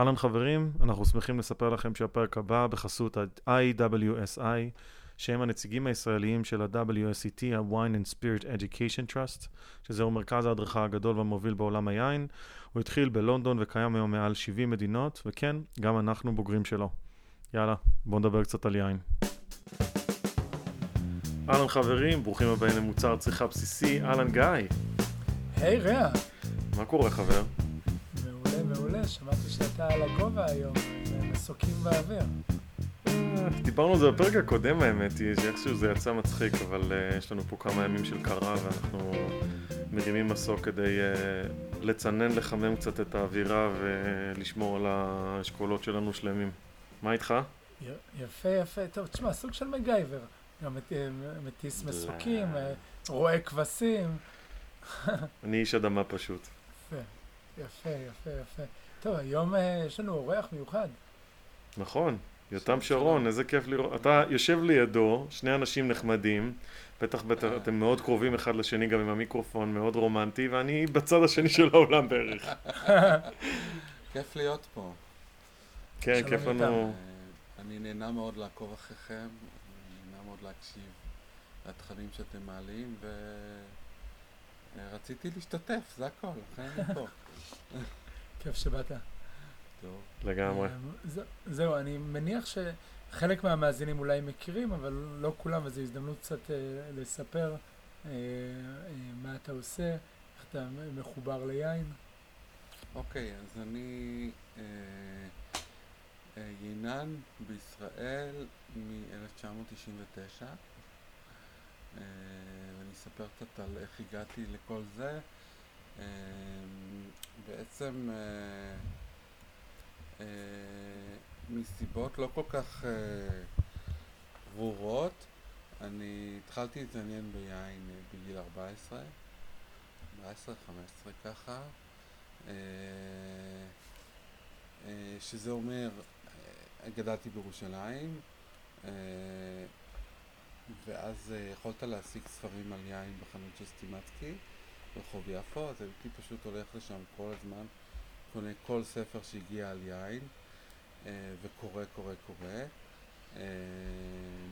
אהלן חברים, אנחנו שמחים לספר לכם שהפרק הבא בחסות ה-IWSI, שהם הנציגים הישראליים של ה-WSET, ה-Wine and Spirit Education Trust, שזהו מרכז ההדרכה הגדול והמוביל בעולם היין. הוא התחיל בלונדון וקיים היום מעל 70 מדינות, וכן, גם אנחנו בוגרים שלו. יאללה, בואו נדבר קצת על יין. אהלן חברים, ברוכים הבאים למוצר צריכה בסיסי, אהלן גיא. היי רע, מה קורה חבר? מעולה, שמעתי שאתה על הגובה היום, מסוקים באוויר. אה, דיברנו על זה בפרק הקודם האמת היא, שאיכשהו זה יצא מצחיק, אבל uh, יש לנו פה כמה ימים של קרה ואנחנו מרימים מסוק כדי uh, לצנן, לחמם קצת את האווירה ולשמור על האשכולות שלנו שלמים. מה איתך? י- יפה יפה, טוב, תשמע, סוג של מגייבר. גם מט- מטיס מסוקים, אה, רואה כבשים. אני איש אדמה פשוט. יפה, יפה, יפה, יפה. טוב, היום אה, יש לנו אורח מיוחד. נכון, יותם שרון, איזה כיף לראות. אתה יושב לידו, שני אנשים נחמדים, בטח בטח אתם מאוד קרובים אחד לשני גם עם המיקרופון, מאוד רומנטי, ואני בצד השני של העולם בערך. כיף להיות פה. כן, כיף. לנו. אה, אני נהנה מאוד לעקוב אחריכם, אני נהנה מאוד להקשיב לתכנים שאתם מעלים, ורציתי להשתתף, זה הכל, לכן אני פה. כיף שבאת. טוב. לגמרי. ז- זהו, אני מניח שחלק מהמאזינים אולי מכירים, אבל לא כולם, וזו הזדמנות קצת אה, לספר אה, אה, מה אתה עושה, איך אתה מחובר ליין. אוקיי, אז אני אה, אה, יינן בישראל מ-1999, אה, ואני אספר קצת על איך הגעתי לכל זה. אה, בעצם אה, אה, מסיבות לא כל כך אה, ברורות, אני התחלתי להתעניין ביין בגיל 14, 14, 15 ככה. שזה אומר, גדלתי בירושלים, ואז יכולת להשיג ספרים על יין בחנות של סטימצקי ברחוב יפו, אז הייתי פשוט הולך לשם כל הזמן, קונה כל ספר שהגיע על יין, אה, וקורא, קורא, קורא, אה,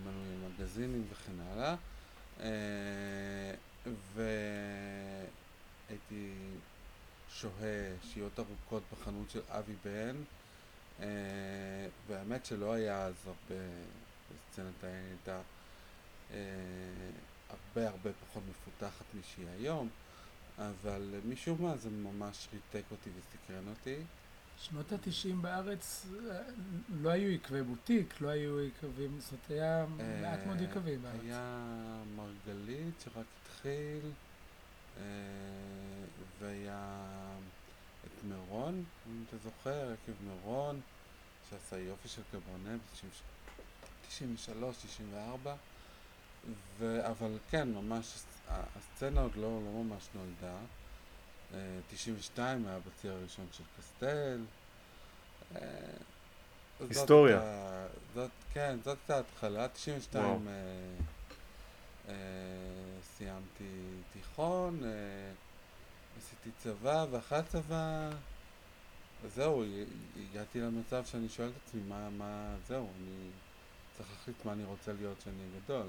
מנוי מגזינים וכן הלאה, אה, והייתי שוהה שהיות ארוכות בחנות של אבי בן, והאמת שלא היה אז הרבה בסצנת הייתה הרבה הרבה פחות מפותחת משהיא היום, אבל משום מה זה ממש ריתק אותי וסקרן אותי. שנות התשעים בארץ אה, לא היו יקבי בוטיק, לא היו יקבים, זאת אומרת, היה מעט מאוד אה, יקבים בארץ. היה מרגלית שרק התחיל, אה, והיה את מירון, אם אתה זוכר, עקב מירון, שעשה יופי של קברנה ב-93, 94, ו... אבל כן, ממש, הסצנה עוד לא, לא ממש נולדה. אה, 92 היה בציר הראשון של קסטל. אה, זאת היסטוריה. הייתה- זאת, כן, זאת הייתה ההתחלה. 92 וואו. אה, אה, סיימתי תיכון, אה, עשיתי צבא, ואחרי הצבא, זהו, הגעתי למצב שאני שואל את עצמי, מה, מה, זהו, אני צריך להחליט מה אני רוצה להיות כשאני גדול.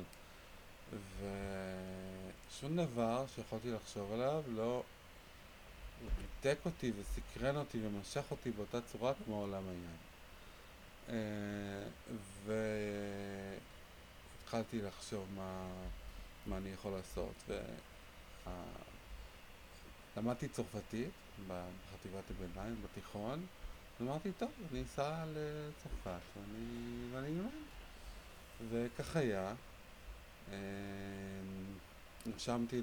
ושום דבר שיכולתי לחשוב עליו לא ריתק אותי וסקרן אותי ומשך אותי באותה צורה כמו עולם היין. אה, והתחלתי לחשוב מה, מה אני יכול לעשות. וה... למדתי צרפתית בחטיבת הביניים, בתיכון, ואמרתי, טוב, אני אסע לצרפת ואני, ואני אלמד. וכך היה. אה, נרשמתי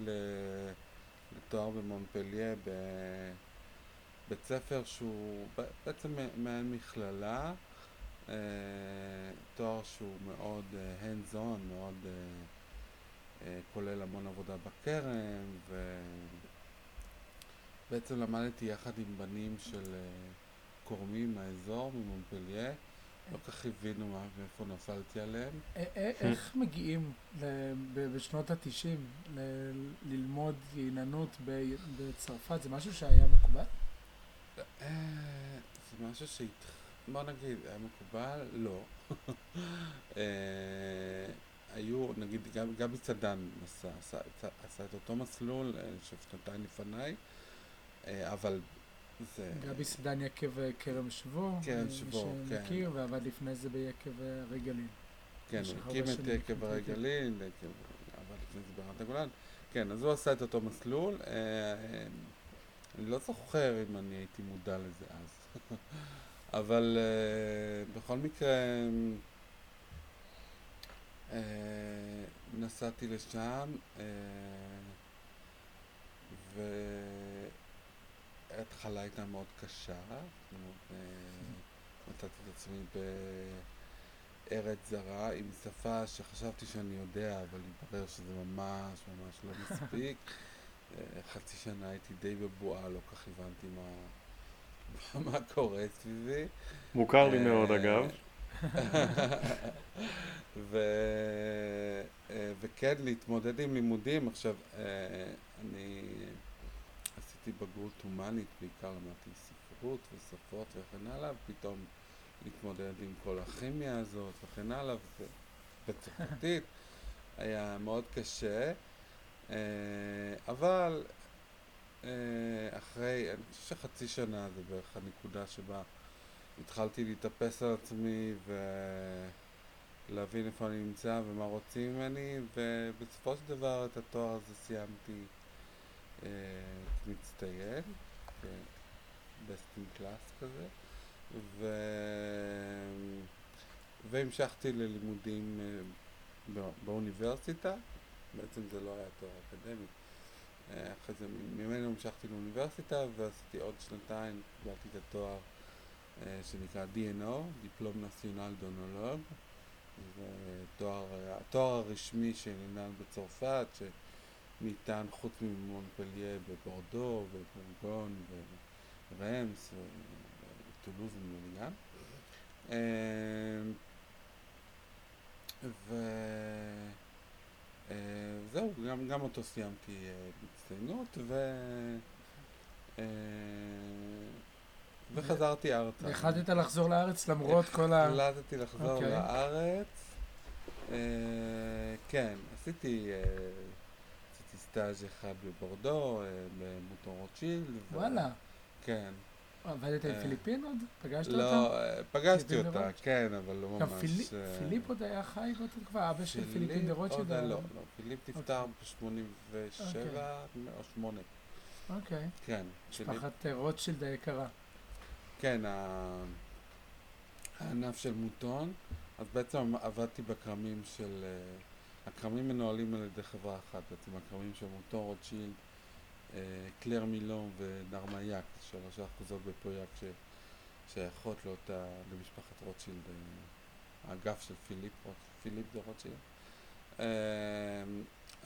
לתואר במונפליה בבית ספר שהוא בעצם מעין מכללה, אה, תואר שהוא מאוד אה, hands on, מאוד אה, כולל המון עבודה בכרם, ובעצם למדתי יחד עם בנים של קורמים מהאזור, ממונפליה. לא כל כך הבינו מה- מאיפה נפלתי עליהם. איך מגיעים בשנות התשעים ללמוד יננות ב- בצרפת? זה משהו שהיה מקובל? אה, זה משהו שהת... בוא נגיד, היה מקובל? לא. אה, היו, נגיד, גם גבי צדן עשה, עשה, את אותו מסלול, אה, אני חושב שנתיים לפניי, אבל זה... גבי סדן יקב אה, כרם שבו, כרם מי שבו, כן. שמכיר, ועבד לפני זה ביקב אה, הרי גליל. כן, הוא הקים את יקב הרי את יקב. גליל, יקב- עבד לפני זה ברמת הגולן. כן, אז הוא עשה את אותו מסלול. אה, אני לא זוכר אם אני הייתי מודע לזה אז. אבל בכל מקרה, אה, נסעתי לשם, אה, וההתחלה הייתה מאוד קשה. אומרת, אה, מצאתי את עצמי בארץ זרה עם שפה שחשבתי שאני יודע, אבל התברר שזה ממש ממש לא מספיק. אה, חצי שנה הייתי די בבועה, לא כך הבנתי מה, מה קורה סביבי. מוכר לי אה, מאוד אגב. ו... וכן, להתמודד עם לימודים. עכשיו, אני עשיתי בגרות הומנית, בעיקר למדתי ספרות ושפות וכן הלאה, ופתאום להתמודד עם כל הכימיה הזאת וכן הלאה, וצרפתית. היה מאוד קשה, אה, אבל אה, אחרי, אני חושב שחצי שנה זה בערך הנקודה שבה התחלתי להתאפס על עצמי ולהבין איפה אני נמצא ומה רוצים ממני, ובסופו של דבר את התואר הזה סיימתי אה, כמצטיין, כ-best in class כזה, ו... והמשכתי ללימודים אה, בא- באוניברסיטה, בעצם זה לא היה תואר אקדמי. אה, אחרי זה ממנו המשכתי לאוניברסיטה ועשיתי עוד שנתיים, קיבלתי את התואר שנקרא DNO, דיפלום נציונל דונולוג. זה תואר, התואר הרשמי שננהל בצרפת, שניתן חוץ ממונפליה בבורדו ובורגון ורמס וטולוז נדמה לי גם. אה, וזהו, גם, גם אותו סיימתי אה, בהצטיינות ו... אה, וחזרתי ארצה. החלטת לחזור לארץ למרות כל ה... החלטתי לחזור אוקיי. לארץ. כן, עשיתי, סטאז' אחד בבורדו, אה, במוטון רוטשילד. וואלה. כן. עבדת עם אה, פיליפין עוד? פגשת? לא, אה, פגשתי פיליפין אותה? כן, אבל לא ממש... גם פיליפ- פיליפ עוד היה חי באותה תקופה, אבא של פיליפין דה רוטשילד. לא, לא, פיליפ נפטר ב-87 או 8, אוקיי. כן. משפחת רוטשילד היקרה. כן, הענף של מוטון, אז בעצם עבדתי בכרמים של... הכרמים מנוהלים על ידי חברה אחת, בעצם הכרמים של מוטון רוטשילד, אה, קלר מילון ונרמייק, שלוש אחוזות בפויאק ששייכות לאותה, למשפחת רוטשילד, אה, האגף של פיליפ, פיליפ דה רוטשילד. אה,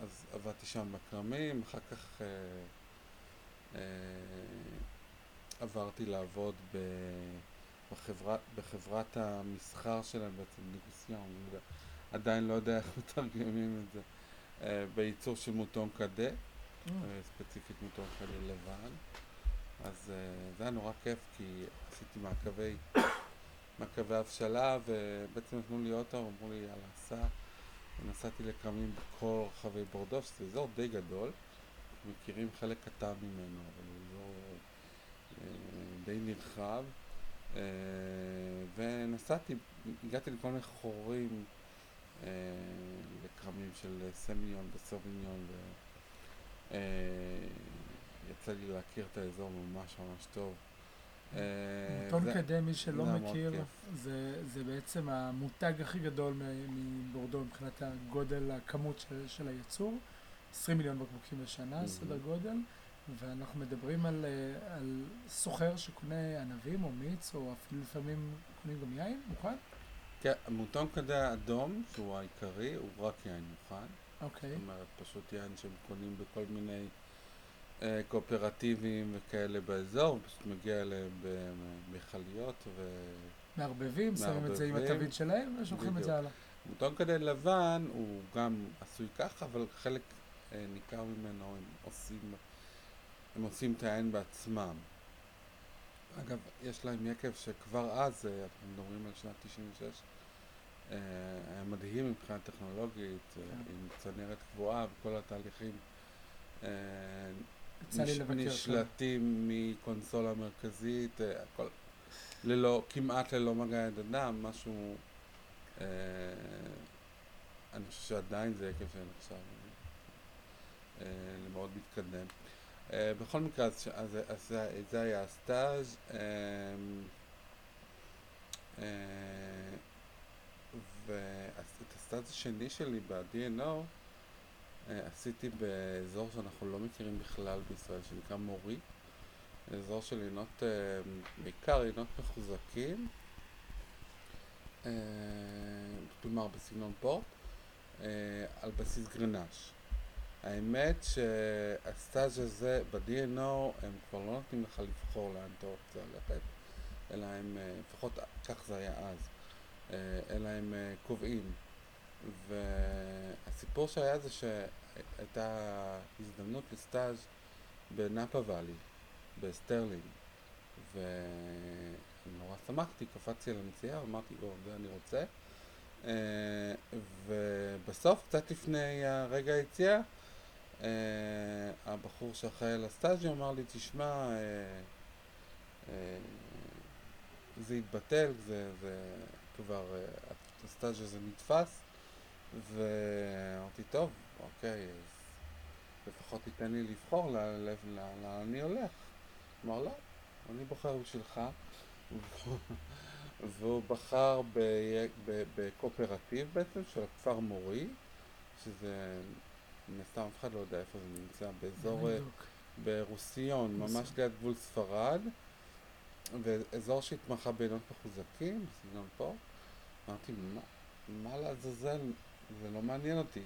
אז עבדתי שם בכרמים, אחר כך עברתי לעבוד ב... בחברה, בחברת המסחר שלהם בעצם, ניגוסיון, לא עדיין לא יודע איך מתרגמים את זה, אה, בייצור של מוטון קדה, אה, אה, ספציפית מוטון קדה לבן, אז זה היה נורא כיף כי עשיתי מעקבי, מעקבי הבשלה ובעצם נתנו לי אוטו, אמרו לי יאללה סע, ונסעתי לכרמים בכל רחבי בורדו, שזה אזור די גדול, מכירים חלק קטן ממנו, אבל הוא אזור אה, די נרחב. ונסעתי, הגעתי לכל מיני חורים אה, לכרמים של סמיון וסוביניון ויצא לי להכיר את האזור ממש ממש טוב. אה, זה- קדה, מי שלא מכיר. זה, זה בעצם המותג הכי גדול מבורדו מבחינת הגודל, הכמות של, של הייצור. 20 מיליון בקבוקים בשנה, מהמם. סדר גודל, ואנחנו מדברים על, אה, על סוחר שקונה ענבים או מיץ, או אפילו לפעמים קונים גם יין מוכן? כן, המוטון קדה האדום, שהוא העיקרי, הוא רק יין מוכן. אוקיי. זאת אומרת, פשוט יין שהם קונים בכל מיני אה, קואופרטיבים וכאלה באזור, פשוט מגיע אליהם במכליות ו... מערבבים, שמים את זה עם. התווית שלהם ושולחים את. זה הלאה. מוטון קדה לבן הוא גם עשוי ככה, אבל חלק אה, ניכר ממנו הם עושים, הם עושים את היין בעצמם. אגב, יש להם יקב שכבר אז, אה, אנחנו מדברים על שנת 96, אה, היה מדהים מבחינה טכנולוגית, אה, כן. עם צנרת קבועה וכל התהליכים נש-. נשלטים מקונסולה מרכזית, הכל ללא, כמעט ללא מגע יד אדם, משהו, אה, אני חושב שעדיין זה יקב שנחשב אה, למאוד מתקדם. אה, בכל מקרה, אז, אז, אז זה, היה הסטאז' אה, אה, ואת הסטאז' השני שלי ב-DNO אה, עשיתי באזור שאנחנו לא מכירים בכלל בישראל, שנקרא מורי, אזור של יינות, אה, בעיקר יינות מחוזקים, כלומר בסגנון פורט, על בסיס גרנש. האמת שהסטאז' הזה ב-DNO הם כבר לא נותנים לך לבחור לאן אתה רוצה ללכת, אלא הם, אה, לפחות כך זה היה אז, אה, אלא הם אה, קובעים. והסיפור שהיה זה שהייתה הזדמנות לסטאז' בנאפה ואלי, בסטרלינג, ונורא שמחתי, קפצתי על הנסיעה, אמרתי, או, זה אני רוצה. ובסוף, קצת לפני הרגע היציאה, אה, הבחור שאחראי על הסטאז'ים אמר לי, תשמע, אה, אה, זה התבטל, זה, זה כבר, אה, הסטאז' הזה נתפס, ואמרתי, טוב, אוקיי, אז לפחות תיתן לי לבחור לאן ל- ל- לאן אני הולך. אמר, לא, אני בוחר בשבילך. והוא בחר בקואופרטיב בעצם של הכפר מורי, שזה, מן הסתם אף אחד לא יודע איפה זה נמצא, באזור, אה. ברוסיון, ממש. ליד גבול ספרד, ואזור שהתמחה בעינות מחוזקים, בסגנון פה. אמרתי, מה, מה לעזאזל, זה לא מעניין אותי.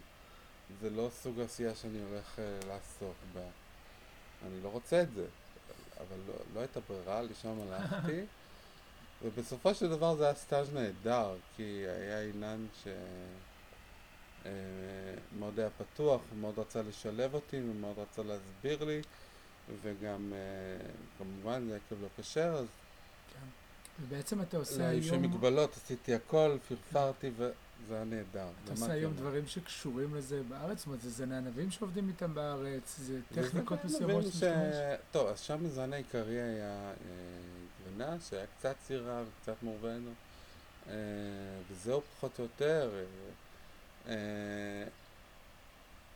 זה לא סוג עשייה שאני הולך אה, לעסוק בה. אני לא רוצה את זה. אבל לא, לא הייתה ברירה, לשם הלכתי. ובסופו של דבר זה היה סטאז' נהדר, כי היה אילן ש... מאוד היה פתוח, הוא מאוד רצה לשלב אותי, הוא מאוד רצה להסביר לי, וגם אה, כמובן זה עקב לא כשר, אז כן. ובעצם אתה עושה לא היו היום, מגבלות, עשיתי הכל, פרפרתי, וזה היה נהדר. אתה עושה היום המון. דברים שקשורים לזה בארץ? זאת אומרת, זה זני ענבים שעובדים איתם בארץ? זה טכניקות מסוימות? ש... טוב, אז שם הזן העיקרי היה אה, גבינה, שהיה קצת סירה וקצת מורבנו, אה, וזהו פחות או יותר. אה,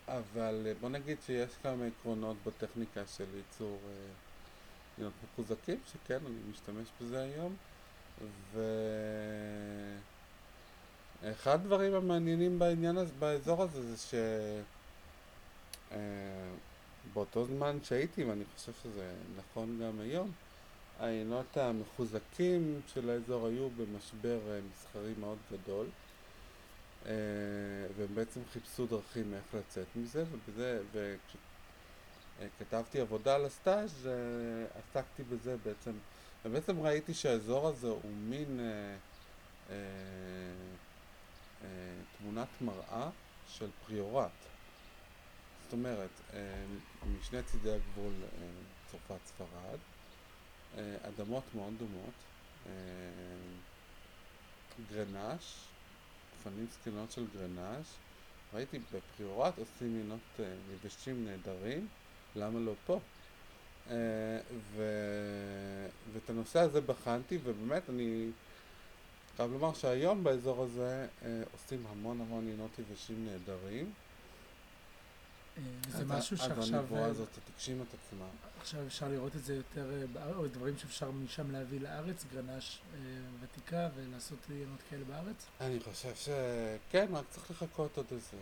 אבל אה, בוא נגיד שיש כמה עקרונות בטכניקה של ייצור אה, יינות מחוזקים, שכן, אני משתמש בזה היום. ואחד הדברים המעניינים בעניין הזה, באזור הזה, זה ש... אה, באותו זמן שהייתי, ואני חושב שזה נכון גם היום, העיינות המחוזקים של האזור היו במשבר מסחרי מאוד גדול, והם בעצם חיפשו דרכים איך לצאת מזה, ובזה, וכשכתבתי עבודה על הסטאז' אה, עסקתי בזה בעצם, ובעצם ראיתי שהאזור הזה הוא מין אה, אה, אה, תמונת מראה של פריורט. זאת אומרת, אה, משני צידי הגבול אה, צרפת-ספרד, אה, אדמות מאוד דומות, אה, גרנש, גפנים זקנות של גרנש, ראיתי בפריורט עושים מינות אה, יבשים נהדרים, למה לא פה? אה, ו... ואת הנושא הזה בחנתי, ובאמת אני חייב לומר שהיום באזור הזה אה, עושים המון המון יינות יבשים נהדרים. אה, זה משהו ה- אז שעכשיו הנבואה אה, הזאת תגשים את עצמה. עכשיו אפשר לראות את זה יותר אה, או דברים שאפשר משם להביא לארץ, גרנש ותיקה, ולעשות יינות כאלה בארץ? אני חושב שכן, רק צריך לחכות עוד איזה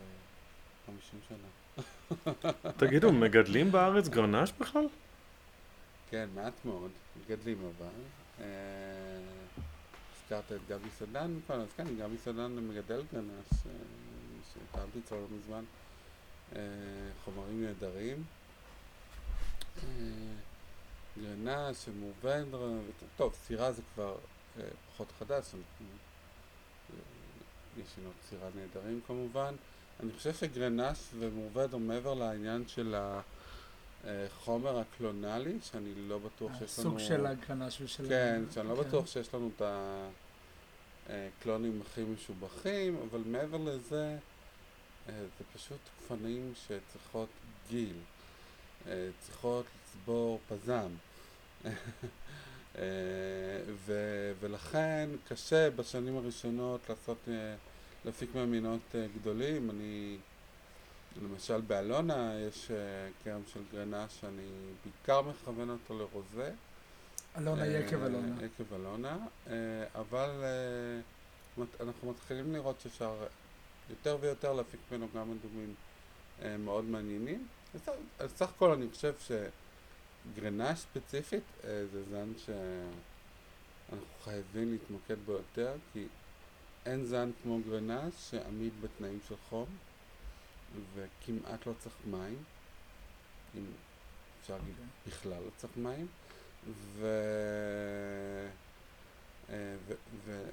50 שנה. תגידו, מגדלים בארץ גרנש בכלל? כן, מעט מאוד, מגדלים אבל. הזכרת את גבי סדן קודם, אז כן, גבי סדן מגדל גרנש, שטעמתי אצלו לא מזמן, חומרים נהדרים. אה, גרנש, מובנדר, טוב, סירה זה כבר אה, פחות חדש, אה, יש עינות סירה נהדרים כמובן. אני חושב שגרנש ומורבדר מעבר לעניין של אה, חומר הקלונלי, שאני לא בטוח שיש לנו... הסוג של הגרנש ושל... כן, שאני לא כן. בטוח שיש לנו את הקלונים הכי משובחים, אבל מעבר לזה, אה, זה פשוט גפנים שצריכות גיל, אה, צריכות לצבור פזם. אה, ו- ולכן קשה בשנים הראשונות לעשות, אה, להפיק מהמינות אה, גדולים. אני, למשל באלונה יש אה, כרם של גרנה שאני בעיקר מכוון אותו לרוזה. אלונה אה, יקב אלונה. יקב אלונה, אה, אבל אה, אנחנו מתחילים לראות שאפשר יותר ויותר להפיק ממנו גם אדומים אה, מאוד מעניינים. אז סך- הכל אני חושב שגרנה ספציפית אה, זה זן שאנחנו חייבים להתמקד בו יותר, כי אין זן כמו גרנה שעמיד בתנאים של חום, וכמעט לא צריך מים, אם אפשר להגיד אוקיי. בכלל לא צריך מים, ו... אה, ו...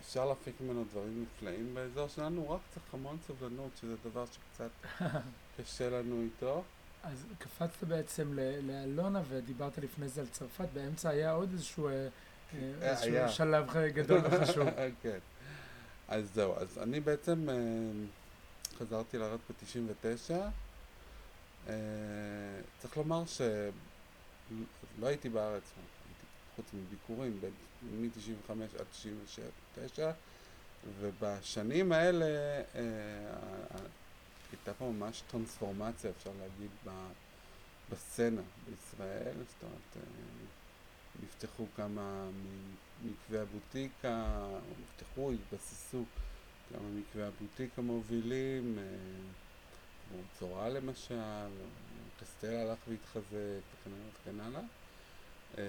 ואפשר להפיק ממנו דברים נפלאים באזור שלנו, רק צריך המון סבלנות, שזה דבר שקצת קשה לנו איתו. אז קפצת בעצם לאלונה ודיברת לפני זה על צרפת, באמצע היה עוד איזשהו, אה, אה, איזשהו היה. שלב גדול וחשוב. כן. אז זהו, אז אני בעצם אה, חזרתי לארץ ב-99. אה, צריך לומר שלא הייתי בארץ, חוץ מביקורים, מ-95 עד 99, ובשנים האלה אה, הייתה פה ממש טרנספורמציה, אפשר להגיד, בסצנה בישראל, זאת אומרת, אה, נפתחו כמה ממקווי הבוטיקה, נפתחו, התבססו כמה מקווי הבוטיק המובילים, אה, כמו צורה למשל, קסטל הלך והתחזק, וכן הלאה וכן הלאה. אה,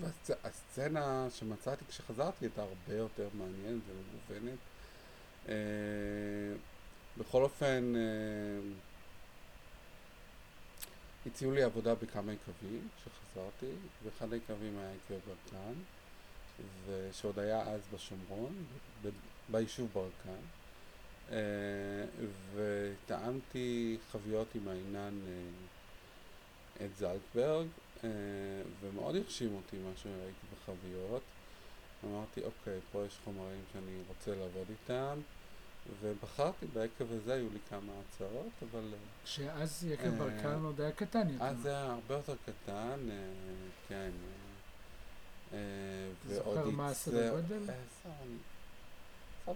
והסצנה שמצאתי כשחזרתי הייתה הרבה יותר מעניינת ומגוונת. אה, בכל אופן, אה, הציעו לי עבודה בכמה יקבים כשחזרתי, ואחד היקבים היה יקבי ברקן, ושעוד היה אז בשומרון, ביישוב ברקן, וטעמתי חביות עם העינן אה, את זלטברג, אה, ומאוד הרשים אותי מה שראיתי בחביות. אמרתי, אוקיי, פה יש חומרים שאני רוצה לעבוד איתם, ובחרתי ביקב הזה, היו לי כמה הצעות, אבל... אה, שאז יקב אה, ברקן עוד היה קטן יותר. אז זה היה הרבה יותר קטן, כן. אה, אה, אתה זוכר מה הסדר גודל?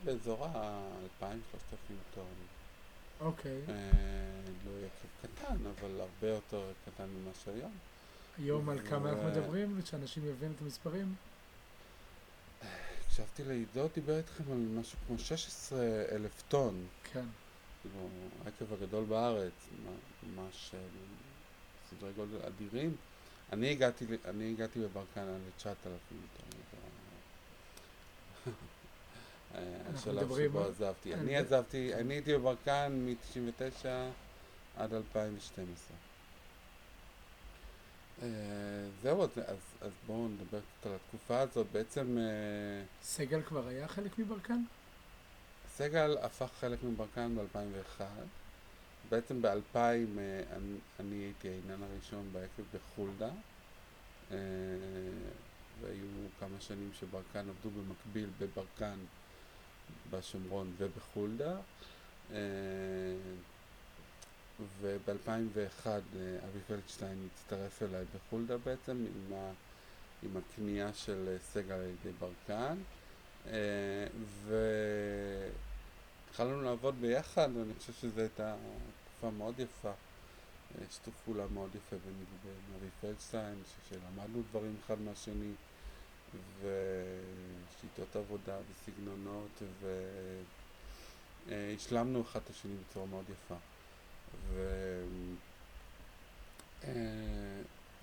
באזור ה-2,000-3,000 טון. אוקיי. אה, לא יקב קטן, אבל הרבה יותר קטן ממה שהיום. היום על כמה אנחנו מדברים, שאנשים יבינו את המספרים? הקשבתי לעידו, דיבר איתכם על משהו כמו 16 אלף טון. כן. כאילו, העקב הגדול בארץ, ממש סדרי גודל אדירים. אני הגעתי, אני הגעתי בברקן על 9,000 טון. אה, השלב שבו על- עזבתי. על- אני עזבתי, אני הייתי בברקן מ-99 עד 2012. אה, זהו, אז, אז, אז בואו נדבר קצת על התקופה הזאת. בעצם אה, סגל כבר היה חלק מברקן? סגל הפך חלק מברקן ב-2001. בעצם ב-2000 אני, אני הייתי העניין הראשון ביקב בחולדה. אה, והיו כמה שנים שברקן עבדו במקביל בברקן, בשומרון ובחולדה. אה, וב-2001 אבי פלדשטיין הצטרף אליי בחולדה בעצם עם, ה, עם הקנייה של אה, סגל על ידי ברקן. אה, והתחלנו לעבוד ביחד, ואני חושב שזו הייתה תקופה מאוד יפה. אה, שיתוף פעולה מאוד יפה ובין אבי פלדשטיין, שלמדנו דברים אחד מהשני, ושיטות עבודה וסגנונות, והשלמנו אחד את השני בצורה מאוד יפה.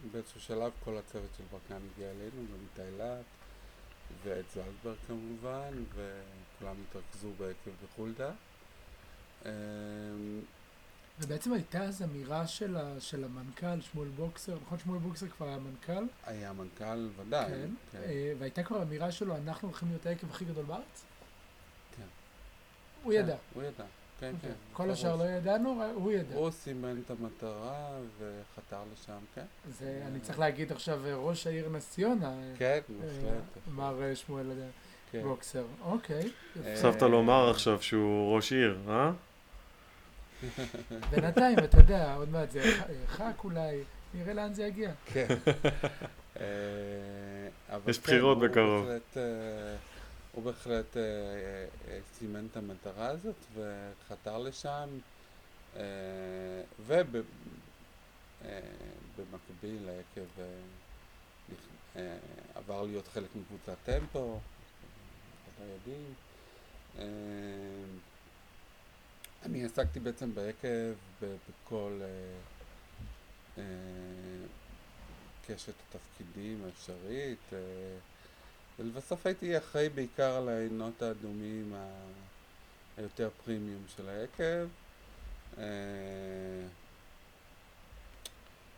ובאיזשהו שלב כל הצוות של ברקן הגיע אלינו, גם איתי אילת, ואת זלדברג כמובן, וכולם התרכזו בעקב בחולדה. ובעצם הייתה אז אמירה של, ה, של המנכ"ל, שמואל בוקסר, נכון שמואל בוקסר כבר היה מנכ"ל? היה מנכ"ל ודאי, כן. כן. אה, והייתה כבר אמירה שלו, אנחנו הולכים להיות העקב הכי גדול בארץ? כן. הוא כן, ידע. הוא ידע, כן, אוקיי. כן. כל. השאר לא ידענו, הוא ידע. הוא סימן את המטרה וחתר לשם, כן. זה, אני צריך להגיד עכשיו אה, ראש העיר נס ציונה, אה, כן, אה, בהחלט. מר שמואל כן. בוקסר. אוקיי. אה, הוספת לומר עכשיו שהוא ראש עיר, אה? בינתיים, אתה יודע, עוד מעט זה ח"כ אולי, נראה לאן זה יגיע. כן. אה, יש כן, בחירות בקרוב. אה, הוא בהחלט אה, סימן את המטרה הזאת וחתר לשם, ובמקביל עקב עבר להיות חלק מקבוצת טמפו, לא יודעים. אני עסקתי בעצם ביקב בכל אה, אה, קשת התפקידים האפשרית, אה, ולבסוף הייתי אחראי בעיקר על העינות האדומים ה- היותר פרימיום של היקב. אה,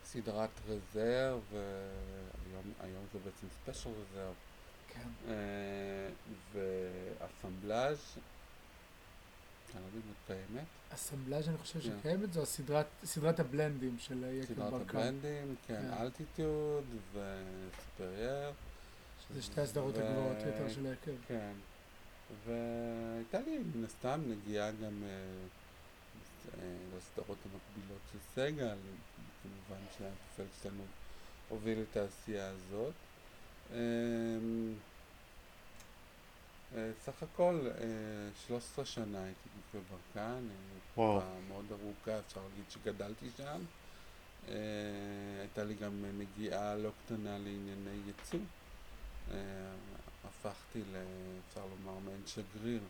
סדרת reserve, היום, היום זה בעצם special reserve, כן. אה, ואסמבלאז', אני לא יודע אם את קיימת, אסמבלאז' אני חושב כן. שקיימת, זו הסדרת, סדרת הבלנדים של אה, יקב סדרת ברקן. הבלנדים, כן, כן. אלטיטיוד וסופרייר. שזה שתי הסדרות הגבוהות יותר של יקב. כן. והייתה לי מן הסתם נגיעה גם אה, אה, לסדרות המקבילות של סגל, כמובן שהפלדשטיין הוביל את העשייה הזאת. אה, אה, סך הכל אה, 13 שנה הייתי בברקן, אה, וואו. תקופה מאוד ארוכה, אפשר להגיד שגדלתי שם. אה, הייתה לי גם נגיעה לא קטנה לענייני ייצוא. אה, הפכתי, ל, אפשר לומר, מעין שגריר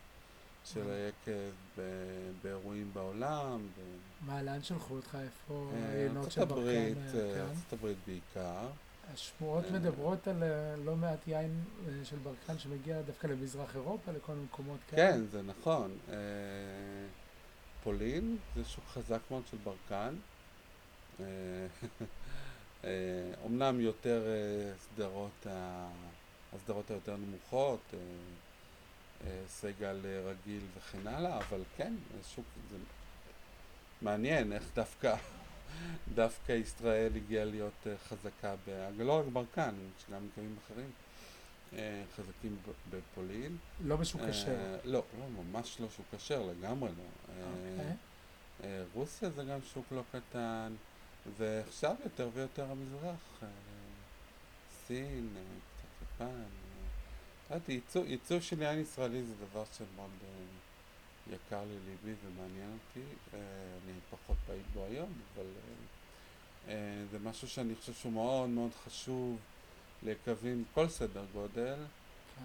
של אה. היקב ב- באירועים בעולם, ב- מה, לאן שלחו אותך? איפה אה, העיינות של ברקן? אה, אה, כן? ארצות הברית בעיקר. השמועות. מדברות על אה, לא מעט יין אה, של ברקן שמגיע דווקא למזרח אירופה, לכל מקומות כאלה. כן, זה נכון. אה, פולין זה שוק חזק מאוד של ברקן. אומנם יותר סדרות, הסדרות היותר נמוכות, סגל רגיל וכן הלאה, אבל כן, שוק, זה מעניין איך דווקא, דווקא ישראל הגיעה להיות אה, חזקה, לא רק ברקן, יש גם מקרים אחרים אה, חזקים בפולין. לא בשוק אה, כשר. לא, לא, ממש לא שוק כשר, לגמרי לא. אוקיי. רוסיה זה גם שוק לא קטן, ועכשיו יותר ויותר המזרח. סין, קצת יפן. יודעת, ייצוא, של יין ישראלי זה דבר שמאוד יקר לליבי ומעניין אותי. אה, אני פחות פעיל בו היום, אבל אה, אה, זה משהו שאני חושב שהוא מאוד מאוד חשוב ליקבים כל סדר גודל,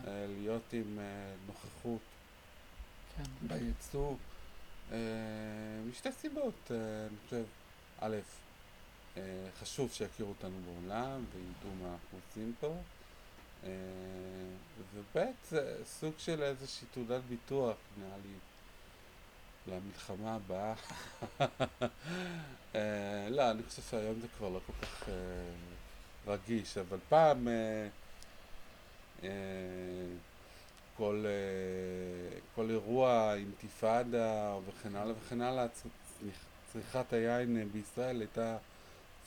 כן, להיות עם נוכחות כן. בייצוא, אה, משתי סיבות, אני חושב, א', חשוב שיכירו אותנו בעולם וידעו מה אנחנו עושים פה, וב', זה סוג של איזושהי תעודת ביטוח, נראה לי, למלחמה הבאה. אה, לא, אני חושב שהיום זה כבר לא כל כך אה, רגיש, אבל פעם אה, כל, כל אירוע, אינתיפאדה וכן הלאה וכן הלאה, צריכת היין בישראל הייתה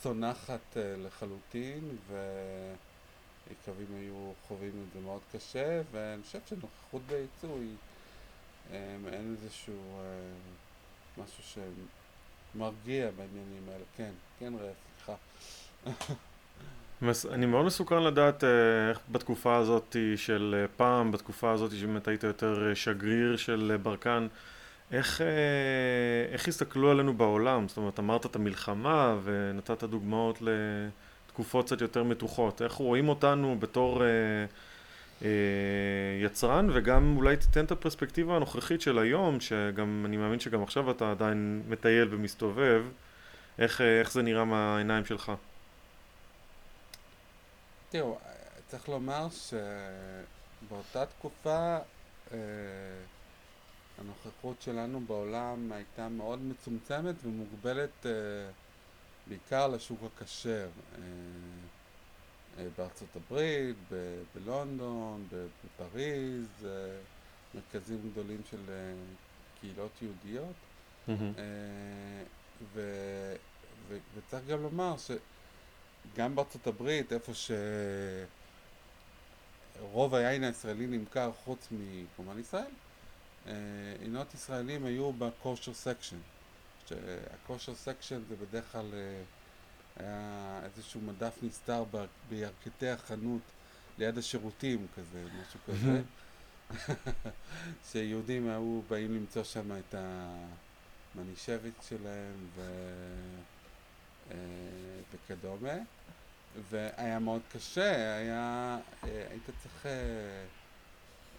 צונחת לחלוטין, ויקבים היו חווים את זה מאוד קשה, ואני חושב שנוכחות בייצוא היא אה, מעין איזשהו אה, משהו שמרגיע בעניינים האלה. כן, כן ראה, סליחה. אני מאוד מסוכן לדעת אה, איך בתקופה הזאת של אה, פעם, בתקופה הזאת שבאמת היית יותר שגריר של ברקן, איך, איך הסתכלו עלינו בעולם? זאת אומרת, אמרת את המלחמה ונתת דוגמאות לתקופות קצת יותר מתוחות. איך רואים אותנו בתור אה, יצרן, וגם אולי תיתן את הפרספקטיבה הנוכחית של היום, שגם, אני מאמין שגם עכשיו אתה עדיין מטייל ומסתובב, איך, אה, איך זה נראה מהעיניים שלך? תראו, צריך לומר שבאותה תקופה אה, הנוכחות שלנו בעולם הייתה מאוד מצומצמת ומוגבלת אה, בעיקר לשוק הכשר. אה, אה, בארצות הברית, ב- בלונדון, בפריז, אה, מרכזים גדולים של אה, קהילות יהודיות. אה, ו, ו, וצריך גם לומר שגם בארצות הברית, איפה שרוב היין הישראלי נמכר חוץ מכמובן ישראל, יינות ישראלים היו ב kosher section. שה kosher section זה בדרך כלל היה איזשהו מדף נסתר בירכתי החנות ליד השירותים כזה, משהו כזה. שיהודים היו באים למצוא שם את המנישביץ שלהם ו... אה, וכדומה. והיה מאוד קשה, היה, אה, היית צריך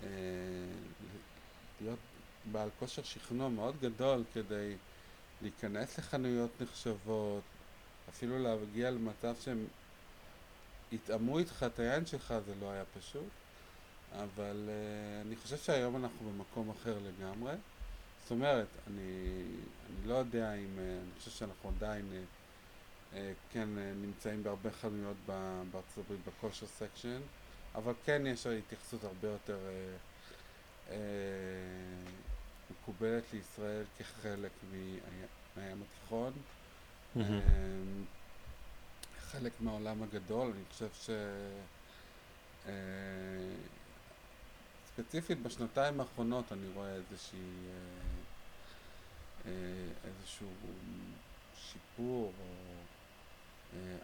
אה, להיות בעל כושר שכנוע מאוד גדול כדי להיכנס לחנויות נחשבות, אפילו להגיע למצב שהם יטעמו איתך את היין שלך, זה לא היה פשוט. אבל uh, אני חושב שהיום אנחנו במקום אחר לגמרי. זאת אומרת, אני, אני לא יודע אם, uh, אני חושב שאנחנו עדיין uh, כן נמצאים בהרבה חנויות בארצות הברית בכושר סקשן, אבל כן יש התייחסות הרבה יותר uh, uh, מקובלת לישראל כחלק מהי- מהים התיכון. אמ, חלק מהעולם הגדול, אני חושב ש... אה, ספציפית בשנתיים האחרונות אני רואה איזושהי, אה, אה, איזשהו שיפור או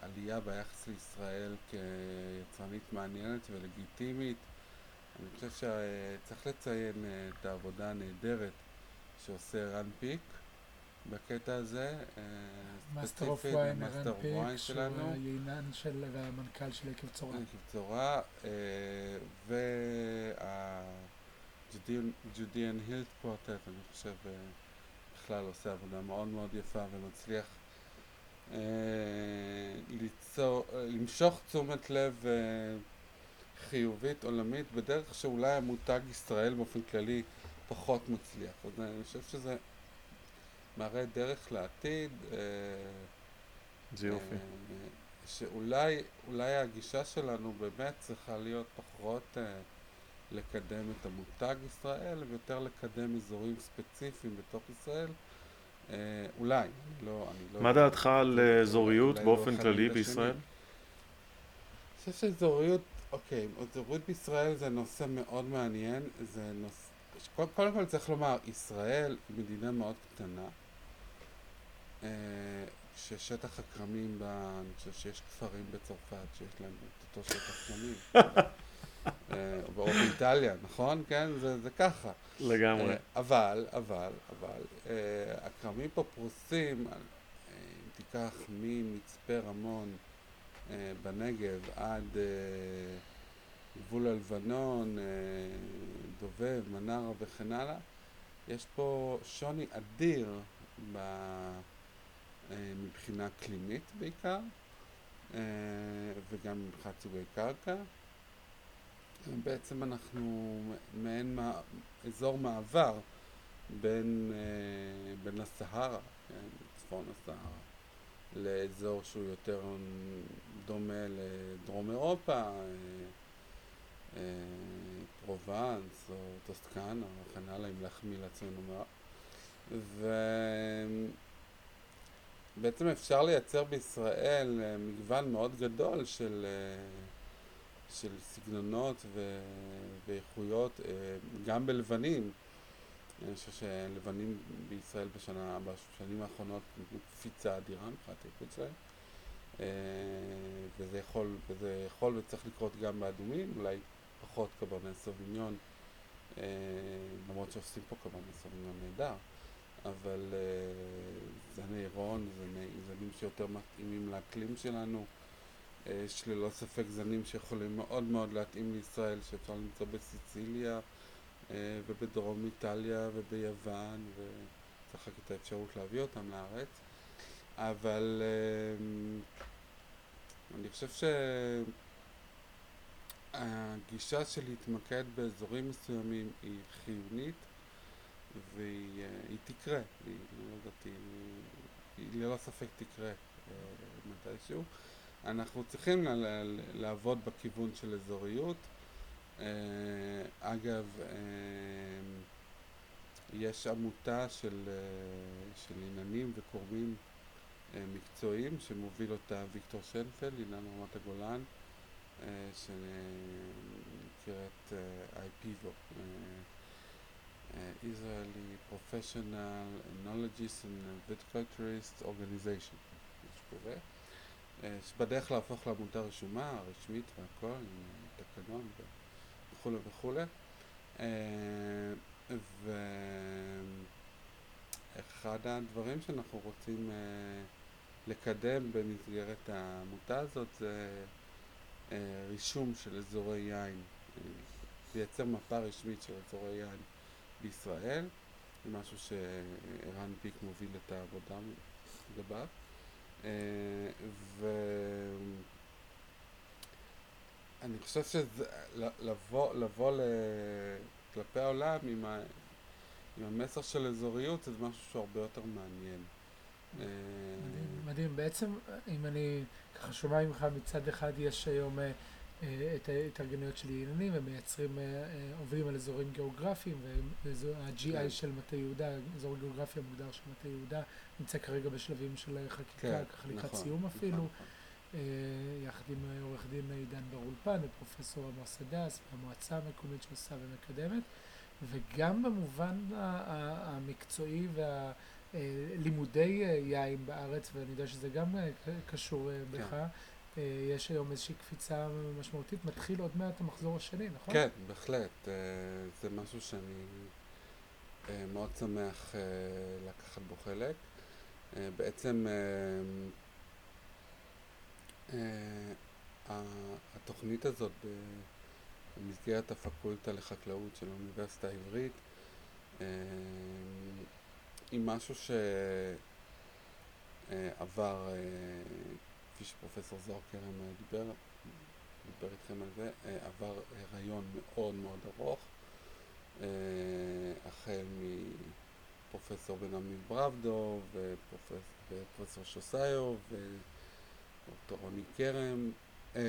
עלייה ביחס לישראל כיצרנית מעניינת ולגיטימית. אני חושב שצריך לציין את העבודה הנהדרת שעושה ערן פיק בקטע הזה. אה, Master of Wine, Master Wine פיק, שהוא שלנו. היינן של והמנכ"ל של יקב צורה. בצורה, והג'ודיאן הילט קוורטט, אני חושב, אה, בכלל עושה עבודה מאוד מאוד יפה ומצליח אה, ליצור, למשוך תשומת לב חיובית עולמית בדרך שאולי המותג ישראל באופן כללי פחות מצליח. אז אני חושב שזה מראה דרך לעתיד. אה, זה יופי. אה, שאולי אולי הגישה שלנו באמת צריכה להיות פחות אה, לקדם את המותג ישראל ויותר לקדם אזורים ספציפיים בתוך ישראל. אה, אולי, לא... אני לא מה דעתך על אה, אזוריות לא באופן כללי. בישראל? אני חושב שאזוריות, אוקיי, אזוריות בישראל זה נושא מאוד מעניין, זה נושא, קודם, כל צריך לומר, ישראל היא מדינה מאוד קטנה, ששטח הכרמים אני חושב שיש כפרים בצרפת שיש להם את אותו שטח כרמים, אה, או באיטליה, נכון? כן? זה, זה ככה. לגמרי. אה, אבל, אבל, אבל, אה, הכרמים פה פרוסים, אה, אם תיקח ממצפה רמון אה, בנגב עד אה, גבול הלבנון, אה, דובב, מנרה וכן הלאה, יש פה שוני אדיר ב, אה, מבחינה אקלימית בעיקר, אה, וגם מבחינת סוגי קרקע. בעצם אנחנו מעין מע- אזור מעבר בין, אה, בין הסהרה, כן, צפון הסהרה, לאזור שהוא יותר דומה לדרום אירופה, אה, אה, פרובנס או טוסקנה וכן הלאה, אם להחמיא לעצמנו מעט. ובעצם אפשר לייצר בישראל אה, מגוון מאוד גדול של, אה, של סגנונות ו... ואיכויות, אה, גם בלבנים. אני חושב שלבנים בישראל בשנה, בשנים האחרונות נתנו קפיצה אדירה מבחינת האיכות שלהם. וזה יכול, וזה יכול וצריך לקרות גם באדומים, אולי פחות קברנט סוביניון, למרות שעושים פה קברנט סוביניון נהדר, אבל אה, זני רון, זני, זנים שיותר מתאימים לאקלים שלנו. אה, יש ללא ספק זנים שיכולים מאוד מאוד להתאים לישראל, שאפשר למצוא בסיציליה אה, ובדרום איטליה וביוון, וצריך רק את האפשרות להביא אותם לארץ. אבל אני חושב שהגישה של להתמקד באזורים מסוימים היא חיונית והיא היא תקרה, היא, לא יודעת, היא, היא ללא ספק תקרה אה, מתישהו. אנחנו צריכים לעבוד בכיוון של אזוריות. אה, אגב, אה, יש עמותה של, של עיננים וקורמים מקצועיים שמוביל אותה ויקטור שנפלד, עינן רמת הגולן, שנקראת IPVO, Israeli Professional Knowledges and Viticulturist Organization, משהו כזה, שבדרך להפוך לעמותה רשומה, רשמית והכל, עם תקנון וכולי וכולי. ואחד הדברים שאנחנו רוצים uh, לקדם במסגרת העמותה הזאת זה uh, רישום של אזורי יין, uh, לייצר מפה רשמית של אזורי יין בישראל, זה משהו שערן פיק מוביל את העבודה לגביו. Uh, ואני חושב שזה, לבוא. כלפי העולם עם, ה, עם המסר של אזוריות, זה משהו שהוא הרבה יותר מעניין. מדהים, מדהים. בעצם, אם אני ככה שומע ממך, מצד אחד יש היום אה, אה, את ההתארגנויות של עניינים, ומייצרים, אה, עוברים על אזורים גיאוגרפיים, וה-GI כן. של מטה יהודה, אזור גיאוגרפי המוגדר של מטה יהודה, נמצא כרגע בשלבים של חקיקה, כן, ככה לקראת נכון, סיום נכון, אפילו. נכון. יחד עם עורך דין עידן בר אולפן ופרופסור עמוס הדס והמועצה המקומית שעושה ומקדמת וגם במובן המקצועי והלימודי יין בארץ ואני יודע שזה גם קשור בך כן. יש היום איזושהי קפיצה משמעותית, מתחיל עוד מעט המחזור השני, נכון? כן, בהחלט. זה משהו שאני מאוד שמח לקחת בו חלק. בעצם התוכנית הזאת במסגרת הפקולטה לחקלאות של האוניברסיטה העברית היא משהו שעבר, כפי שפרופסור זוהר כרם דיבר, דיבר איתכם על זה, עבר הריון מאוד מאוד ארוך, החל מפרופסור בן עמי ברבדו ופרופסור שוסאיו דוקטור רוני כרם, אה,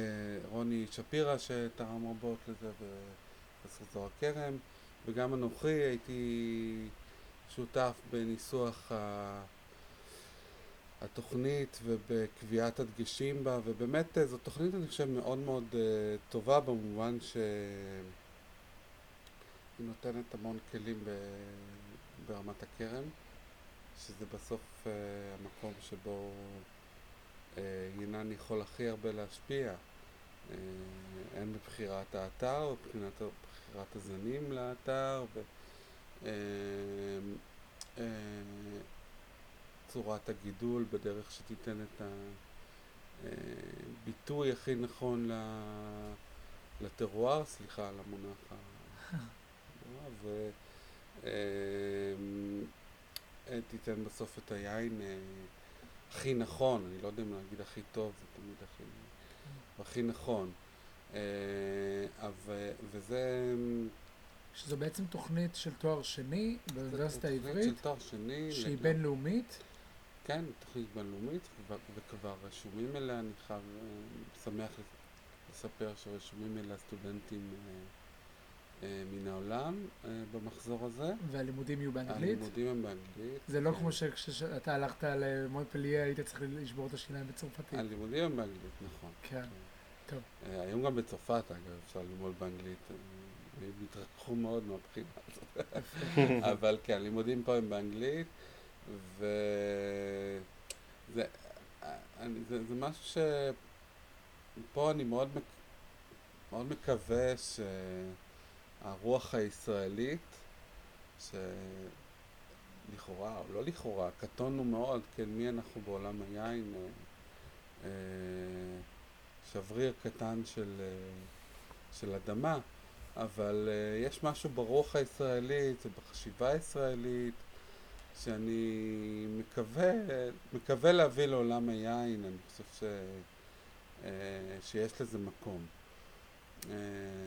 רוני שפירא שתרם רבות לזה ופרופסור זוהר כרם וגם אנוכי הייתי שותף בניסוח ה... התוכנית ובקביעת הדגשים בה ובאמת אה, זו תוכנית אני חושב מאוד מאוד uh, טובה במובן שהיא נותנת המון כלים ב... ברמת הכרם שזה בסוף uh, המקום שבו ינן אה, יכול הכי הרבה להשפיע, אה, הן בבחירת האתר, מבחינת בחירת הזנים לאתר, וצורת אה, הגידול בדרך שתיתן את הביטוי הכי נכון לטרואר, סליחה על המונח ותיתן בסוף את היין הכי נכון, אני לא יודע אם להגיד הכי טוב, זה תמיד הכי... הכי נכון. אה, וזה... שזו בעצם תוכנית של תואר שני באוניברסיטה העברית. של תואר שני. שהיא בינלאומית. כן, תוכנית בינלאומית, וכבר רשומים אליה, אני חייב, אה, שמח לספר שרשומים אליה סטודנטים אה, אה, מן העולם במחזור הזה. והלימודים יהיו באנגלית? הלימודים הם באנגלית. זה לא כן. כמו שכשאתה הלכת למונפליה היית צריך לשבור את השיניים בצרפתית. הלימודים הם באנגלית, נכון. כן. טוב. היום גם בצרפת, אגב, אפשר ללמוד באנגלית. הם התרחקו מאוד מהבחינה הזאת. אבל כן, הלימודים פה הם באנגלית, וזה זה, זה משהו ש... פה אני מאוד, מאוד מקווה ש... הרוח הישראלית, שלכאורה, או לא לכאורה, קטונו מאוד, כן, מי אנחנו בעולם היין, אה, אה, שבריר קטן של, אה, של אדמה, אבל יש משהו ברוח הישראלית ובחשיבה הישראלית שאני מקווה, מקווה להביא לעולם היין, אני חושב ש, שיש לזה מקום. אה,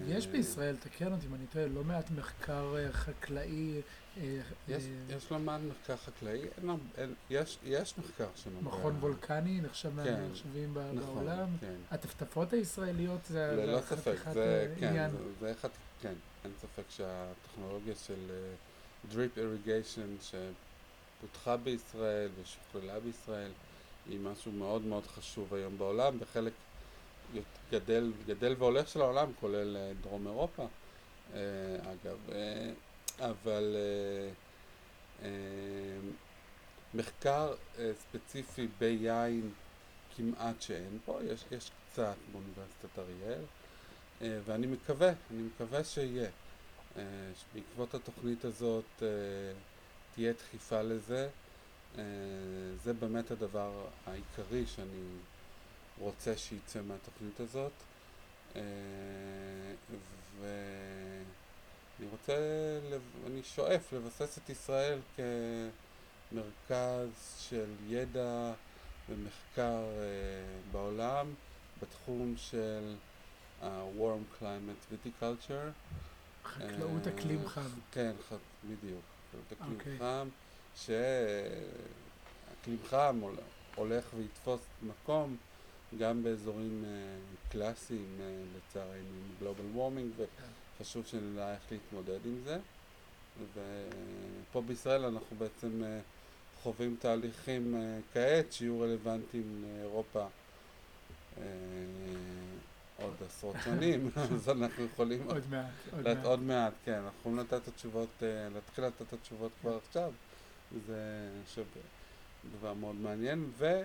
יש בישראל, תקן אותי אם אני טועה, לא מעט מחקר אה, חקלאי. אה, יש, יש לא מעט מחקר חקלאי, אין, אין, יש, יש מחקר שנוגע. מכון וולקני נחשב כן, מהנחשבים נכון, בעולם. כן. הטפטפות הישראליות זה ללא ספק, זה, כן, זה, זה אחד, כן, אין ספק שהטכנולוגיה של דריפ איריגיישן שפותחה בישראל ושוכללה בישראל היא משהו מאוד מאוד חשוב היום בעולם וחלק גדל, גדל והולך של העולם כולל אה, דרום אירופה. אה, אגב אה, אבל מחקר ספציפי ביין כמעט שאין פה, יש, יש קצת באוניברסיטת אריאל ואני מקווה, אני מקווה שיהיה שבעקבות התוכנית הזאת תהיה דחיפה לזה זה באמת הדבר העיקרי שאני רוצה שיצא מהתוכנית הזאת ואני רוצה, אני שואף לבסס את ישראל כמרכז של ידע ומחקר בעולם בתחום של warm climate viticulture. חקלאות אקלים חם. כן, בדיוק. חקלאות אקלים okay. חם, שאקלים חם הולך ויתפוס מקום גם באזורים uh, קלאסיים, uh, לצערנו, עם גלובל וורמינג, וחשוב שנדע איך להתמודד עם זה. ופה בישראל אנחנו בעצם uh, חווים תהליכים uh, כעת שיהיו רלוונטיים לאירופה uh, עוד עשרות שנים, אז אנחנו יכולים... עוד מעט, עוד מעט. עוד מעט, כן, אנחנו יכולים לתת את התשובות, uh, להתחיל לתת את התשובות כבר עכשיו. זה, דבר מאוד מעניין. ו...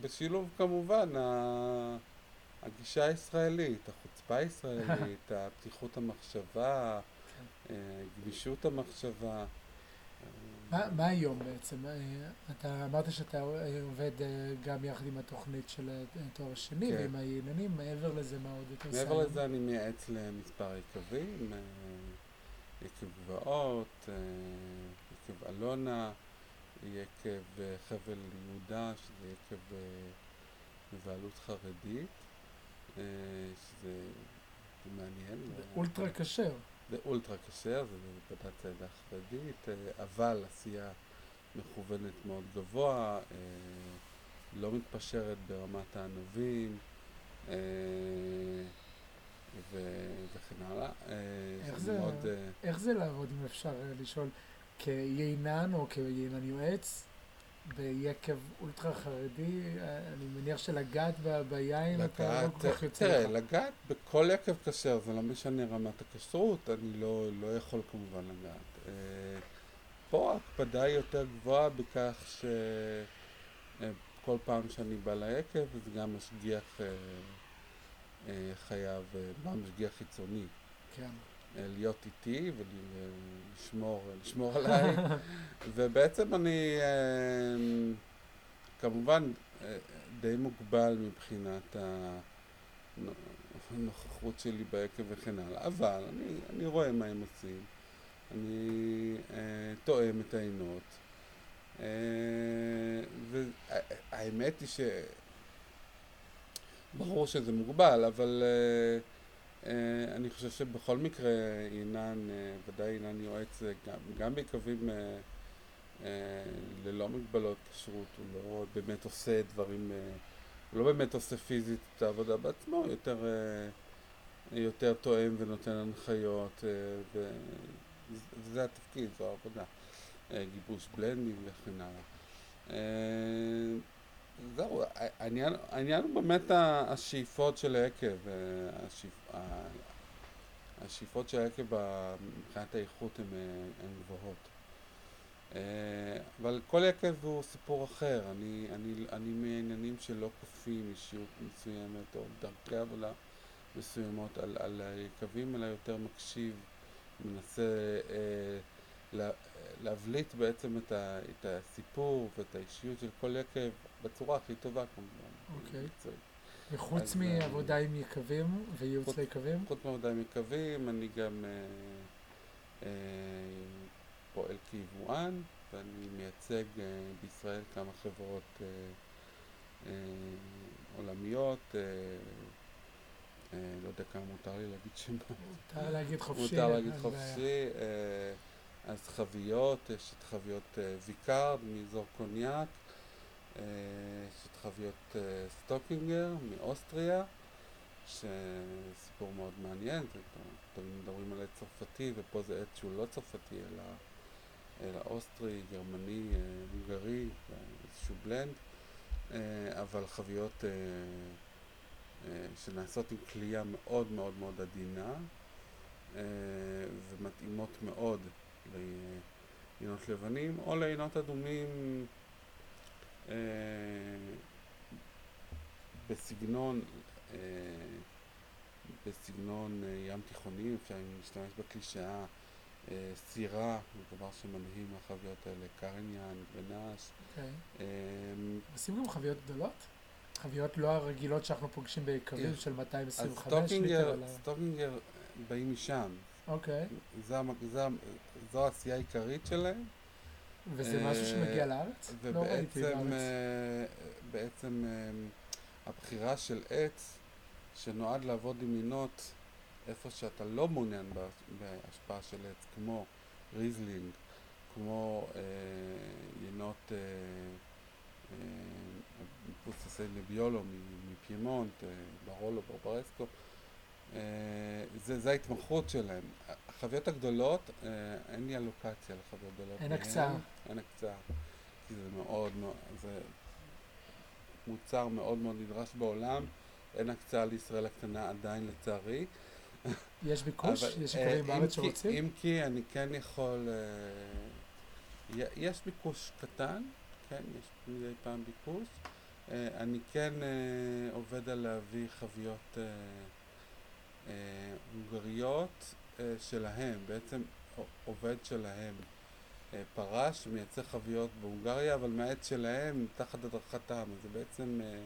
בשילוב כמובן הגישה הישראלית, החוצפה הישראלית, הפתיחות המחשבה, כן. אה, גמישות המחשבה. מה, מה היום בעצם? אה, אתה אמרת שאתה עובד אה, גם יחד עם התוכנית של התואר השני כן. ועם העניינים, מעבר לזה מה עוד אתה עושה? מעבר לזה אני מייעץ למספר יקבים, יקב גבעות, יקב אלונה. יקב חבל יהודה, שזה יקב בבעלות חרדית, אה, שזה מעניין. אולטרה כשר. זה אולטרה כשר, זה בדת העדה החרדית, אה, אבל עשייה מכוונת מאוד גבוה, אה, לא מתפשרת ברמת הענבים. וכן הלאה. איך זה, מאוד, איך זה לעבוד, אם אפשר לשאול? כיינן או כיינן יועץ ביקב אולטרה חרדי, אני מניח שלגעת ביין לגעת, אתה לא כל כך יוצא לך. תראה, לגעת בכל יקב כשר, זה לא משנה רמת הכשרות, אני לא, לא יכול כמובן לגעת. אה, פה ההקפדה היא יותר גבוהה בכך שכל פעם שאני בא ליקב, אז גם משגיח אה, אה, חייב, בא משגיח חיצוני. כן. להיות איתי ולשמור לשמור עליי. ובעצם אני אמ, כמובן אה, די מוגבל מבחינת הנוכחות שלי ביקב וכן הלאה. אבל אני, אני רואה מה הם עושים. אני אה, תואם את העינות. אה, והאמת היא שברור שזה מוגבל אבל אני חושב שבכל מקרה אינן, אה, ודאי אינן יועץ אה, גם, גם בקווים ללא מגבלות כשרות, הוא לא באמת עושה דברים, הוא לא באמת עושה פיזית את העבודה בעצמו, הוא יותר, יותר תואם ונותן הנחיות, וזה התפקיד, זו העבודה. גיבוש בלנדים וכן הלאה. זהו, העניין, העניין הוא באמת השאיפות של היקב, השאיפ, השאיפות של היקב מבחינת האיכות הן גבוהות. אה, אבל כל יקב הוא סיפור אחר, אני, אני, אני מעניינים שלא כופים אישיות מסוימת או דרכי עבודה מסוימות על, על היקבים, אלא יותר מקשיב, מנסה אה, לה, להבליט בעצם את, ה, את הסיפור ואת האישיות של כל יקב בצורה הכי טובה כמובן. אוקיי. וחוץ מעבודה עם יקבים וייעוץ ליקבים? חוץ מעבודה עם יקבים, אני גם אה, אה, פועל כיבואן, ואני מייצג אה, בישראל כמה חברות אה, אה, עולמיות. אה, אה, לא יודע כמה מותר לי להגיד שמות. מותר להגיד חופשי. מותר להגיד חופשי. אה, אז חביות, יש את חביות אה, ויקארד מאזור קוניאק, יש את חביות סטוקינגר מאוסטריה, שסיפור מאוד מעניין, תמיד מדברים על עץ צרפתי, ופה זה עץ שהוא לא צרפתי, אלא אלא אוסטרי, גרמני, אה, הונגרי, אה, איזשהו בלנד, אה, אבל חביות אה, אה, שנעשות עם כליאה מאוד מאוד מאוד עדינה אה, ומתאימות מאוד ליינות לבנים או ליינות אדומים אה, בסגנון אה, בסגנון אה, ים תיכוני, אפשר להשתמש בקלישאה אה, סירה, זה דבר שנהנים מהחביות האלה, קריניאן וגרנאש. אוקיי. עושים גם חביות גדולות? חביות לא הרגילות שאנחנו פוגשים כן. של אז 225 סטוקינגר, ליטר. אלא- סטוקינגר באים משם. אוקיי. זו העשייה העיקרית שלהם, וזה משהו שמגיע לארץ? לא ראיתי ובעצם בארץ. אה, בעצם אה, הבחירה של עץ שנועד לעבוד עם מינות איפה שאתה לא מעוניין בה- בהשפעה של עץ, כמו ריזלינג, כמו אה, יינות אה, אה, מבוססי נביולו מפיימונט, אה, ברולו, ברברסקו, זה, זה ההתמחות שלהם. החביות הגדולות, אה, אין לי אלוקציה לחביות גדולות. אין. הקצאה. אין הקצאה. כי זה מאוד זה מוצר מאוד מאוד נדרש בעולם. אין הקצאה לישראל הקטנה עדיין לצערי. יש ביקוש? אבל, יש אה, יקרים אם בארץ שרוצים? אם כי אני כן יכול... אה, יש ביקוש קטן, כן, יש מדי פעם ביקוש. אה, אני כן אה, עובד על להביא אה, אה, הונגריות אה, שלהם, בעצם עובד שלהם אה, פרש, מייצר חביות בהונגריה, אבל מהעץ שלהם, תחת הדרכתם, אז זה בעצם אה,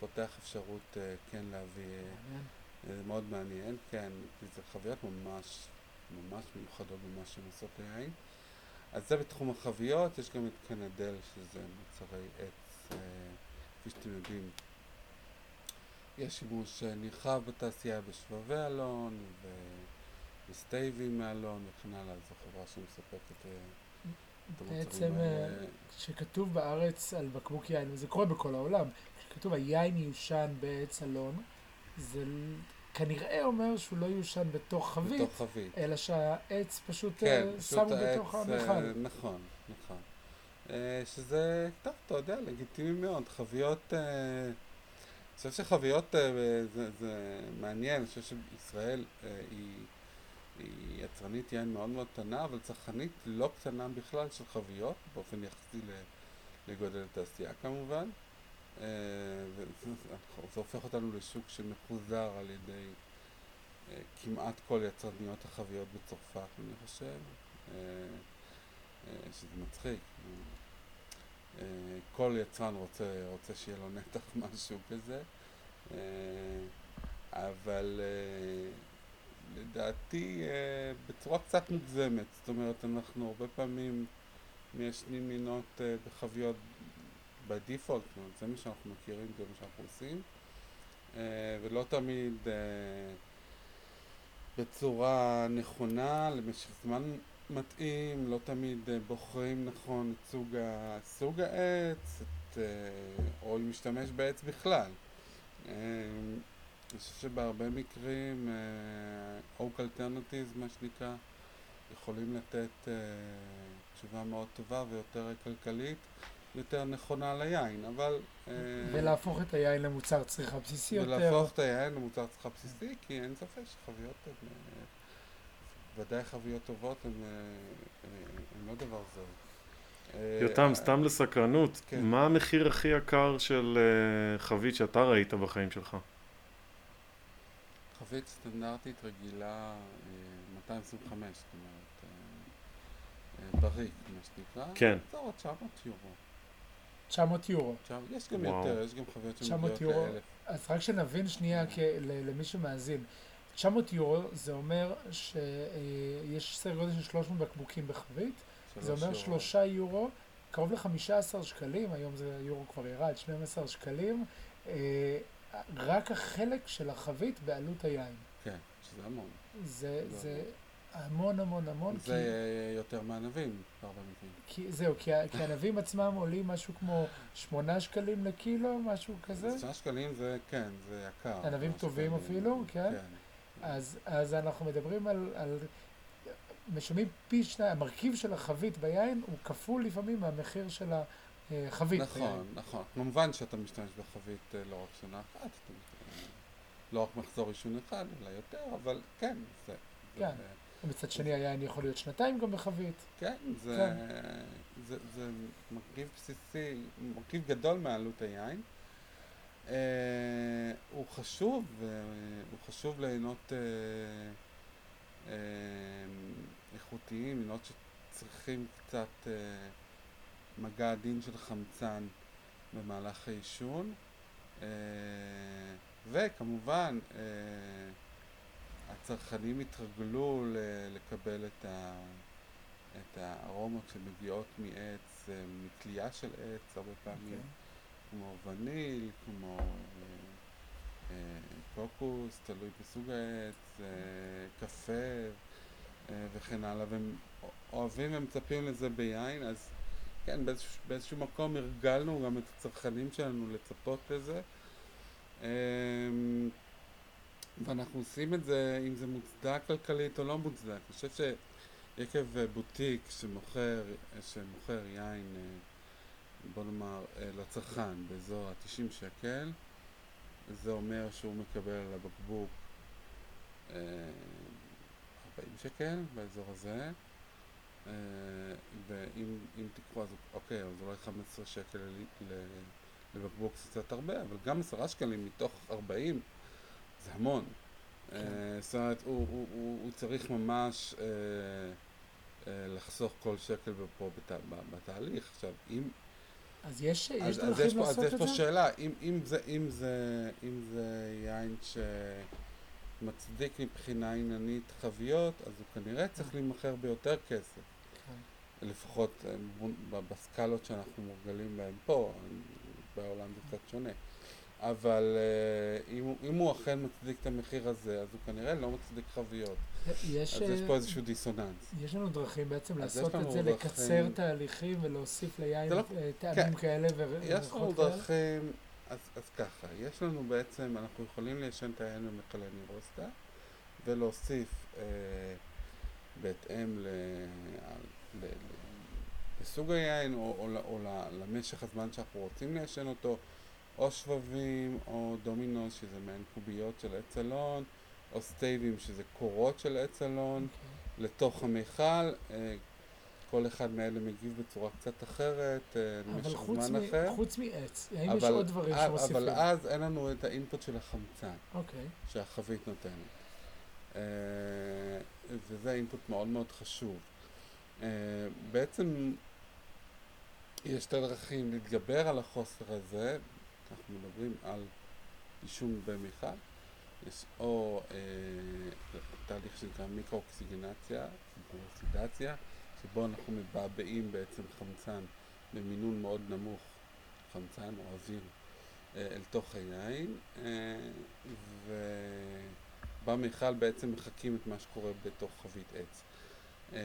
פותח אפשרות אה, כן להביא... אה. זה מאוד מעניין, כן, כי זה חוויות ממש, ממש מיוחדות במה שהן עושות ליין. אז זה בתחום החביות, יש גם את קנדל, שזה מוצרי עץ, אה, כפי שאתם יודעים. יש שימוש אה, נרחב בתעשייה בשבבי אלון וסטייבים מאלון וכן הלאה, זו חברה שמספקת אה, את המוצרים בעצם. אה, כשכתוב בארץ על בקבוק יין, וזה קורה בכל העולם, כשכתוב היין יושן בעץ אלון, זה כנראה אומר שהוא לא יושן בתוך חבית, בתוך חבית. אלא שהעץ פשוט כן, שמו בתוך המכל. נכון, נכון. שזה, טוב, אתה יודע, לגיטימי מאוד. חביות, חושב שחביות אה, זה, זה מעניין, אני חושב שישראל אה, היא, היא יצרנית יין מאוד מאוד קטנה, אבל צרכנית לא קטנה בכלל של חביות, באופן יחסי לגודל התעשייה כמובן. אה, זה הופך אותנו לשוק שמפוזר על ידי כמעט כל יצרניות החביות בצרפת, אני חושב, שזה מצחיק. אה, כל יצרן רוצה, רוצה שיהיה לו נתח משהו כזה, אה, אבל אה, לדעתי בצורה קצת מוגזמת, זאת אומרת אנחנו הרבה פעמים מיישנים מינות בחביות אומרת זה מה שאנחנו מכירים, זה מה שאנחנו עושים, ולא תמיד בצורה נכונה, למשך זמן מתאים, לא תמיד אה, בוחרים נכון את סוג, ה, סוג העץ, את, אה, או אם משתמש בעץ בכלל. אה, אני חושב שבהרבה מקרים Oak Alternatives, מה שנקרא, יכולים לתת תשובה מאוד טובה ויותר כלכלית, יותר נכונה ליין, אבל... ולהפוך את היין למוצר צריכה בסיסי יותר. ולהפוך את היין למוצר צריכה בסיסי, כי אין ספק שחביות הן, ודאי חביות טובות הן אה, הן לא דבר זול. אה, יותם, אה, סתם לסקרנות, כן. מה המחיר הכי יקר של חבית שאתה ראית בחיים שלך? חבית סטנדרטית רגילה, אה, 225, זאת אומרת, בריק, מה שנקרא. כן. אזור 900 יורו. 900 יורו. יש גם וואו. יותר, יש גם 900 שמגיעות. לאלף. אז רק שנבין שנייה כ- ל- למי שמאזין. 900 יורו זה אומר שיש סדר גודל של 300 בקבוקים בחבית, זה אומר יורו. שלושה יורו, קרוב ל-15 שקלים, היום זה יורו כבר ירד, 12 שקלים, אה, רק החלק של החבית בעלות היין. כן, שזה המון. זה, לא. זה המון המון המון, זה אה, יותר מענבים, בהרבה מקרים. כי, כי זהו, כי, כי הענבים עצמם עולים משהו כמו 8 שקלים לקילו, משהו כזה. אז 9 שקלים זה, כן, זה יקר. ענבים טובים שקלים. אפילו, כן? כן. אז, אז אנחנו מדברים על, על משלמים פי שניים, המרכיב של החבית ביין הוא כפול לפעמים מהמחיר של החבית נכון, ביין. נכון. כמובן שאתה משתמש בחבית אה, לא רק שנה אחת, אתה משתמש- לא רק מחזור עישון אחד, אלא יותר, אבל כן, זה... זה- כן. ומצד שני היין יכול להיות שנתיים גם בחבית. כן, זה, כן. זה, זה מרכיב בסיסי, מרכיב גדול מעלות היין. אה, הוא חשוב, אה, הוא חשוב לעינות אה, איכותיים, עינות שצריכים קצת מגע עדין של חמצן במהלך העישון. וכמובן, הצרכנים התרגלו לקבל את, ה, את הארומות שמגיעות מעץ, מתלייה של עץ הרבה פעמים, אוקיי. כמו וניל, כמו אה, אה, קוקוס, תלוי בסוג העץ, אה, קפה אה, וכן הלאה, והם אוהבים ומצפים לזה ביין, אז כן, באיזשהו, באיזשהו מקום הרגלנו גם את הצרכנים שלנו לצפות לזה. אה, ואנחנו עושים את זה, אם זה מוצדק כלכלית או לא מוצדק. אני חושב שעקב אה, בוטיק שמוכר, אה, שמוכר יין, אה, בוא נאמר, אה, לצרכן באזור ה-90 שקל, זה אומר שהוא מקבל על הבקבוק אה, 40 שקל באזור הזה. אה, ואם אם תיקחו אז אוקיי, אז אולי 15 שקל לבקבוק זה קצת הרבה, אבל גם 10 שקלים מתוך 40 זה המון. אה, זאת אומרת, הוא, צריך ממש אה, אה, לחסוך כל שקל פה בתהליך. עכשיו, אם... אז יש, יש אז, אז דרכים יש פה, אז יש פה? שאלה, אם, אם, זה, אם, זה, אם זה יין שמצדיק מבחינה עניינית חביות, אז הוא כנראה צריך להימכר ביותר כסף. כן. לפחות אה, בסקלות שאנחנו מורגלים בהן פה, בעולם זה קצת שונה. אבל אה, אם, אם הוא אכן מצדיק את המחיר הזה, אז הוא כנראה לא מצדיק חביות. יש, אז יש אה, פה איזשהו דיסוננס. יש לנו דרכים בעצם לעשות יש לנו את זה, דרכים- לקצר תהליכים ולהוסיף ליין לא- אה, טעמים כאלה יש לנו וריחות כאלה? דרכים, אז, אז ככה, יש לנו בעצם, אנחנו יכולים ליישן את היין במכלי נירוסטה ולהוסיף אה, בהתאם ל, ל, ל, לסוג היין או, או, או ל- למשך הזמן שאנחנו רוצים ליישן אותו, או שבבים או דומינוס שזה מעין קוביות של עץ אלון, או סטייבים שזה קורות של עץ אלון. אוקיי. לתוך המיכל, אה, כל אחד מאלה מגיב בצורה קצת אחרת, אה, אבל במשך חוץ, זמן מ- אחר. חוץ מעץ, האם יש אבל- עוד דברים אה, שמוסיפים? אבל אז אין לנו את האינפוט של החמצן אוקיי, שהחבית נותנת. אה, וזה אינפוט מאוד מאוד חשוב. אה, בעצם יש שתי דרכים להתגבר על החוסר הזה, אנחנו מדברים על עישון במיכל, יש או אה, תהליך שנקרא מיקרו-אוקסיגנציה, אוקסידציה, שבו אנחנו מבעבעים בעצם חמצן במינון מאוד נמוך, חמצן או אוויר, אה, אל תוך היין, אה, ובמיכל בעצם מחקים את מה שקורה בתוך חבית עץ. אה,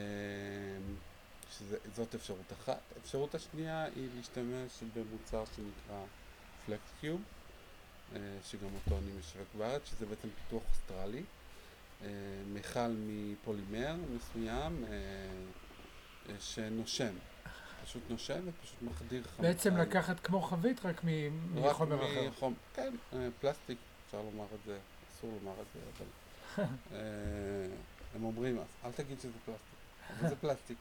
שזאת אפשרות אחת. האפשרות השנייה היא להשתמש במוצר שנקרא Flexcube, אה, שגם אותו אני משווק בארץ, שזה בעצם פיתוח אוסטרלי. אה, מיכל מפולימר מסוים אה, שנושם, פשוט נושם ופשוט מחדיר חמצן. בעצם לקחת כמו חבית רק מ- רק מחומר אחר. מחום- כן, פלסטיק, אפשר לומר את זה, אסור לומר את זה, אבל הם אומרים, "אז אל תגיד שזה פלסטיק, אבל זה פלסטיק.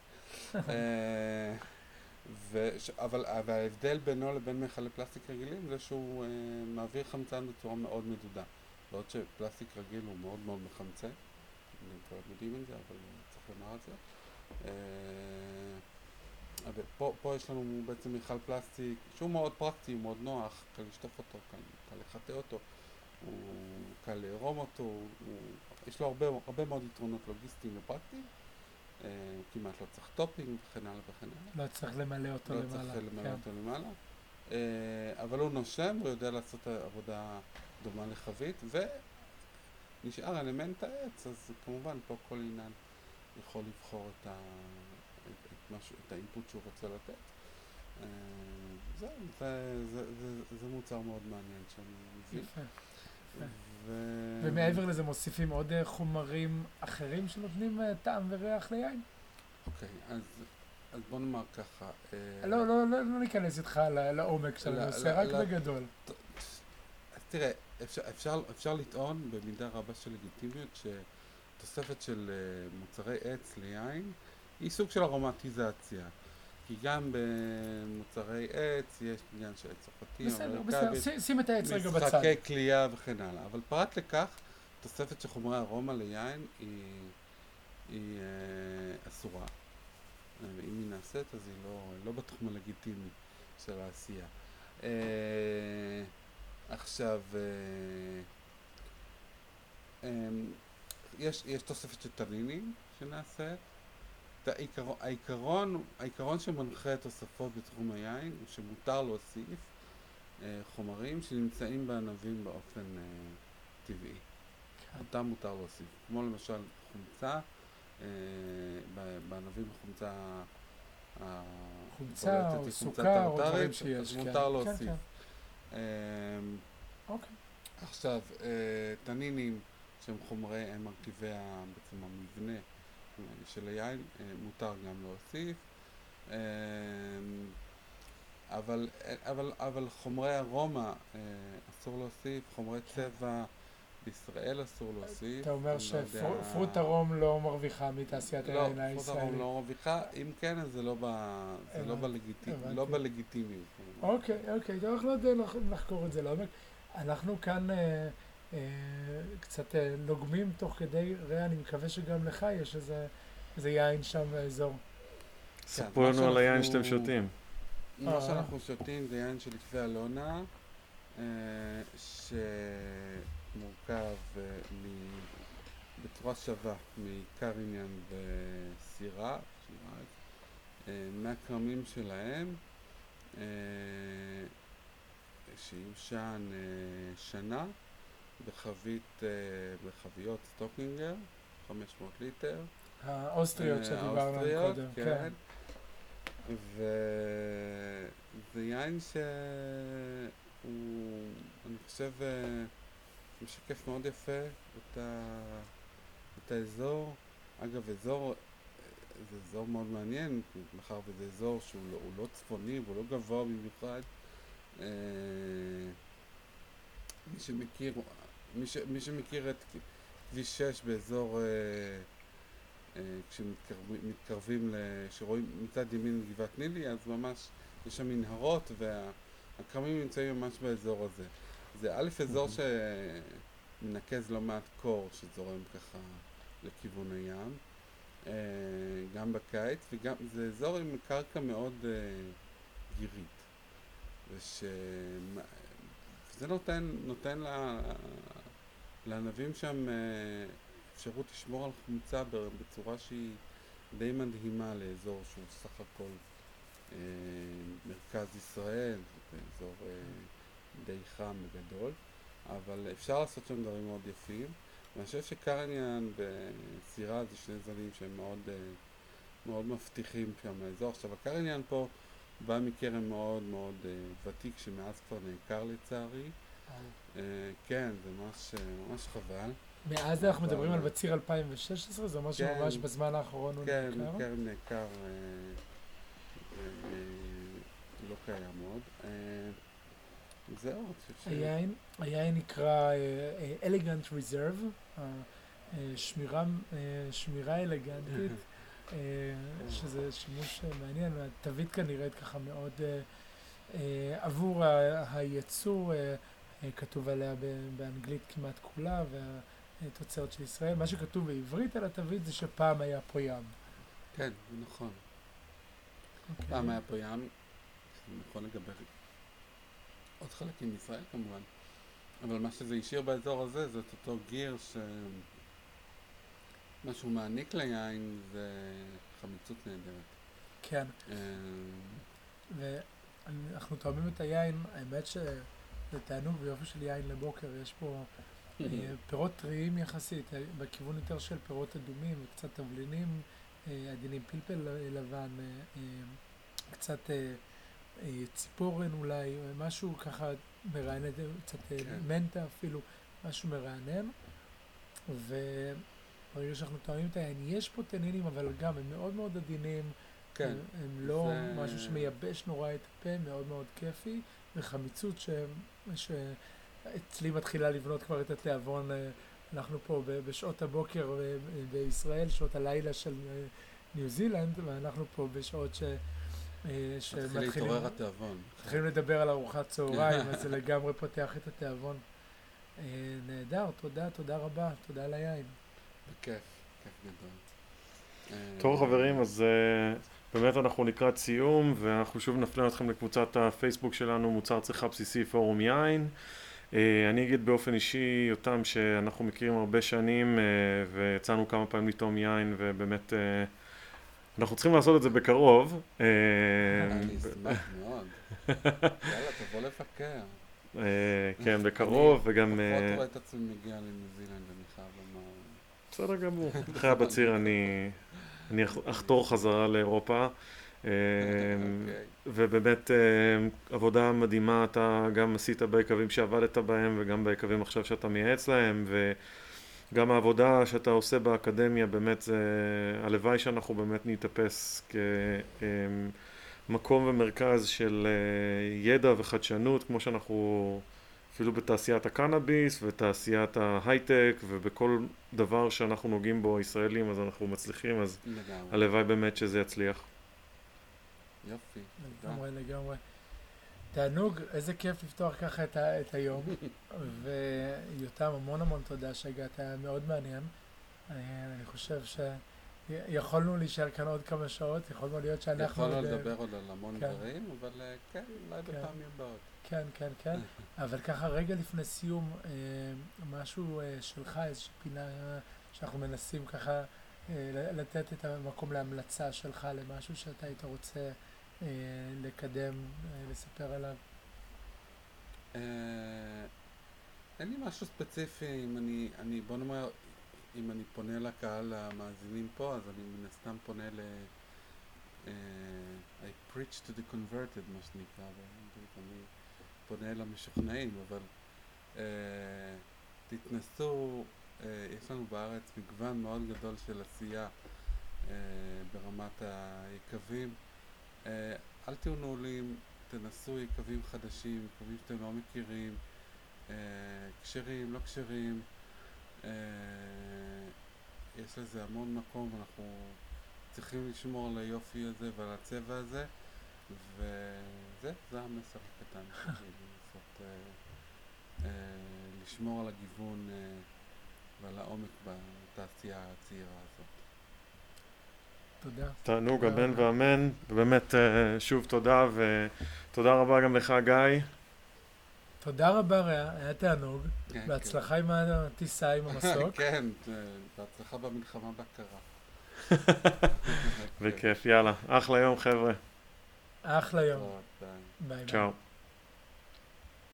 אה, וש, אבל, ההבדל בינו לבין מכלי פלסטיק רגילים זה שהוא אה, מעביר חמצן בצורה מאוד מדודה. בעוד שפלסטיק רגיל הוא מאוד מאוד מחמצן, אני כבר יודעים את זה, אבל צריך לומר את זה. אה, אבל פה, יש לנו בעצם מיכל פלסטיק שהוא מאוד פרקטי, הוא מאוד נוח, קל לשטוף אותו, קל, קל לחטא אותו, הוא קל לערום אותו, הוא, יש לו הרבה, הרבה מאוד יתרונות לוגיסטיים ופרקטיים, אה, כמעט לא צריך topping וכן הלאה וכן הלאה. לא צריך למלא אותו לא למעלה. צריך למלא כן. אותו למעלה. אה, אבל הוא נושם, הוא יודע לעשות עבודה דומה לחבית, ונשאר אלמנט העץ, אז כמובן פה כל יינן יכול לבחור את, ה, את, את, משהו, את ה input שהוא רוצה לתת. אה, זהו, זה, זה, זה, זה מוצר מאוד מעניין שאני מביא. יפה. ו... ומעבר לזה מוסיפים עוד אה, חומרים אחרים שנותנים אה, טעם וריח ליין? אוקיי, אז, אז בוא נאמר ככה. אה, לא, לא, לא, לא ניכנס איתך לעומק של לא, הנושא, לא, רק לא. בגדול. אז תראה, אפשר, אפשר, אפשר לטעון במידה רבה של לגיטימיות שתוספת של אה, מוצרי עץ ליין היא סוג של ארומטיזציה. כי גם במוצרי עץ יש עניין של עץ צרפתי, בסדר, בסדר, שים את העץ רגע בצד. משך קלייה וכן הלאה. אבל פרט לכך, תוספת של חומרי ארומה ליין היא, היא אה, אסורה. אה, ואם היא נעשית, אז היא לא, לא בתחום הלגיטימי של העשייה. אה, עכשיו, אה, אה, יש, יש תוספת של טנינים שנעשית. העיקרון, העיקרון, העיקרון שמנחה תוספות בתחום היין הוא שמותר להוסיף אה, חומרים שנמצאים בענבים באופן אה, טבעי. כן. אותם מותר להוסיף. כמו למשל חומצה, אה, בענבים החומצה חומצה או סוכר או דברים שיש. כן. מותר כן, להוסיף. כן. אה, אוקיי. עכשיו, אה, טנינים שהם חומרי, הם מרכיבי בעצם המבנה של היין, אה, מותר גם להוסיף. אה, אבל, אה, אבל, אבל חומרי ארומה אסור להוסיף, חומרי צבע בישראל אסור להוסיף. אתה אומר לא שפרוט ארום לא מרוויחה מתעשיית היין לא, פרוט ארום הישראלית. לא מרוויחה, אם כן אז זה לא, ב, זה לא, בלגיטימ. לא בלגיטימיות. אוקיי, אוקיי, אנחנו נחקור את זה לעומק. אנחנו כאן קצת אה, נוגמים תוך כדי, ראה, אני מקווה שגם לך יש איזה, איזה יין שם באזור. ספרו מה לנו על היין שאתם שותים. מה אה. שאנחנו שותים זה יין של יקבי אלונה, אה, שמורכב אה, מ- בצורה שווה מקריניאן וסירה, שירז, אה, מהכרמים שלהם, אה, שיושן אה, שנה בחבית, אה, בחביות סטוקינגר, 500 ליטר. האוסטריות אה, שדיברנו קודם. כן. כן. וזה יין שהוא, אני חושב, אה, משקף מאוד יפה את, ה... את האזור. אגב, אזור, זה אזור מאוד מעניין, מאחר וזה אזור שהוא לא, לא צפוני והוא לא גבוה במיוחד. מי שמכיר, מי, ש, מי שמכיר את כביש 6 באזור, אה, אה, כשמתקרבים, ל- שרואים מצד ימין גבעת נילי, אז ממש יש שם מנהרות והכרמים נמצאים ממש באזור הזה. זה א', אזור שמנקז לא מעט קור שזורם ככה לכיוון הים, אה, גם בקיץ, וגם זה אזור עם קרקע מאוד אה, גירית. וש... זה נותן, נותן ל... לענבים שם אה, אפשרות לשמור על חומצה בצורה שהיא די מדהימה לאזור שהוא סך הכל אה, מרכז ישראל, אזור אה, די חם וגדול, אבל אפשר לעשות שם דברים מאוד יפים. ואני חושב שקרניאן וסירה זה שני זנים שהם מאוד, מאוד מבטיחים שם לאזור. עכשיו הקרניאן פה בא מכרם מאוד מאוד ותיק שמאז כבר נעקר לצערי. אה, כן, זה ממש, אה, ממש חבל. מאז אנחנו מדברים על בציר 2016, זה אומר כן. שממש בזמן האחרון הוא כן, נמכר. כרם נעקר אה, לא קיים עוד. זהו. היין, היין נקרא אלגנט ריזרב, שמירה שמירה אלגנטית, שזה שימוש מעניין, והתווית כאן נראית ככה מאוד עבור ה- הייצוא, אה, כתוב עליה באנגלית כמעט כולה, והתוצרת של ישראל. מה שכתוב בעברית על התווית זה שפעם היה פה ים. כן, זה נכון. אוקיי. פעם היה פה ים, זה נכון לגבי עוד חלקים בישראל כמובן, אבל מה שזה השאיר באזור הזה זה את אותו גיר ש... מה שהוא מעניק ליין זה חמיצות נהדרת. כן. אה, ואנחנו תואמים את היין, האמת שזה תענוג ויופי של יין לבוקר, יש פה אה, פירות טריים יחסית, אה, בכיוון יותר של פירות אדומים וקצת תבלינים אה, עדינים, פלפל לבן, קצת ציפורן אולי, משהו ככה מרענן, קצת כן. מנטה אפילו, משהו מרענן. וברגע שאנחנו טועמים את היין, יש פה תנינים, אבל גם הם מאוד מאוד עדינים. כן. הם, הם לא זה- משהו שמייבש נורא את הפה, מאוד מאוד כיפי, וחמיצות ש... שאצלי מתחילה לבנות כבר את התיאבון, אה, אנחנו פה ב- בשעות הבוקר אה, בישראל, שעות הלילה של אה, ניו זילנד, ואנחנו פה בשעות ש... מתחיל שמתחילים להתעורר התיאבון. מתחילים לדבר על ארוחת צהריים, אז זה לגמרי פותח את התיאבון. נהדר, תודה, תודה רבה, תודה על היין. בכיף, כיף גדול. טוב חברים, אז באמת אנחנו לקראת סיום, ואנחנו שוב נפנה אתכם לקבוצת הפייסבוק שלנו, מוצר צריכה בסיסי פורום יין. Uh, אני אגיד באופן אישי, יותם, שאנחנו מכירים הרבה שנים, uh, ויצאנו כמה פעמים לטעום יין, ובאמת uh, אנחנו צריכים לעשות את זה בקרוב. אני אשמח מאוד. יאללה, תבוא לבקר. כן, בקרוב, וגם... פחות uh, רואה את עצמי מגיע לניו זילנד, אני חייב לומר. בסדר גמור. אחרי הבציר אני, אני אח- אחתור חזרה לאירופה. אה, אוקיי. ובאמת אה, עבודה מדהימה, אתה גם עשית ביקבים שעבדת בהם וגם ביקבים עכשיו שאתה מייעץ להם וגם העבודה שאתה עושה באקדמיה באמת זה, הלוואי שאנחנו באמת ניתפס כמקום ומרכז של אה, ידע וחדשנות כמו שאנחנו אפילו בתעשיית הקנאביס ותעשיית ההייטק ובכל דבר שאנחנו נוגעים בו ישראלים אז אנחנו מצליחים אז לגמרי. הלוואי באמת שזה יצליח. יופי. לגמרי, לגמרי. תענוג, איזה כיף לפתוח ככה את, ה, את היום. ויותם, המון המון תודה שהגעת, היה מאוד מעניין. אה, אני חושב שיכולנו להישאר כאן עוד כמה שעות, יכולנו להיות שאנחנו... יכולנו אה, לדבר עוד על המון כן. דברים, אבל אה, כן, אולי כן. בפעמים הבאות. כן, כן, כן. אבל ככה רגע לפני סיום, אה, משהו שלך, איזושהי פינה שאנחנו מנסים ככה לתת את המקום להמלצה שלך למשהו שאתה היית רוצה לקדם, לספר עליו. אין לי משהו ספציפי, אם אני, אני, בוא נאמר, אם אני פונה לקהל המאזינים פה, אז אני מן הסתם פונה ל... אה, I preach to the converted, מה שנקרא, באנגלית, אני פונה אל המשוכנעים, אבל אה, תתנסו, אה, יש לנו בארץ מגוון מאוד גדול של עשייה אה, ברמת היקבים. אה, אל תהיו נעולים, תנסו יקבים חדשים, יקבים שאתם לא מכירים, אה, כשרים, לא כשרים. אה, יש לזה המון מקום, אנחנו צריכים לשמור על היופי הזה ועל הצבע הזה, וזה, זה המסר הקטן שלי, לנסות אה, אה, לשמור על הגיוון אה, ועל העומק בתעשייה הצעירה הזאת. תודה. תענוג אמן. ואמן, ובאמת אה, שוב תודה ותודה רבה גם לך גיא. תודה רבה רע, היה תענוג. כן, בהצלחה עם הטיסה עם כן. המסוק. כן, בהצלחה במלחמה בקרה. בכיף, יאללה, אחלה יום חבר'ה, אחלה יום. ביי ביי. צ'או.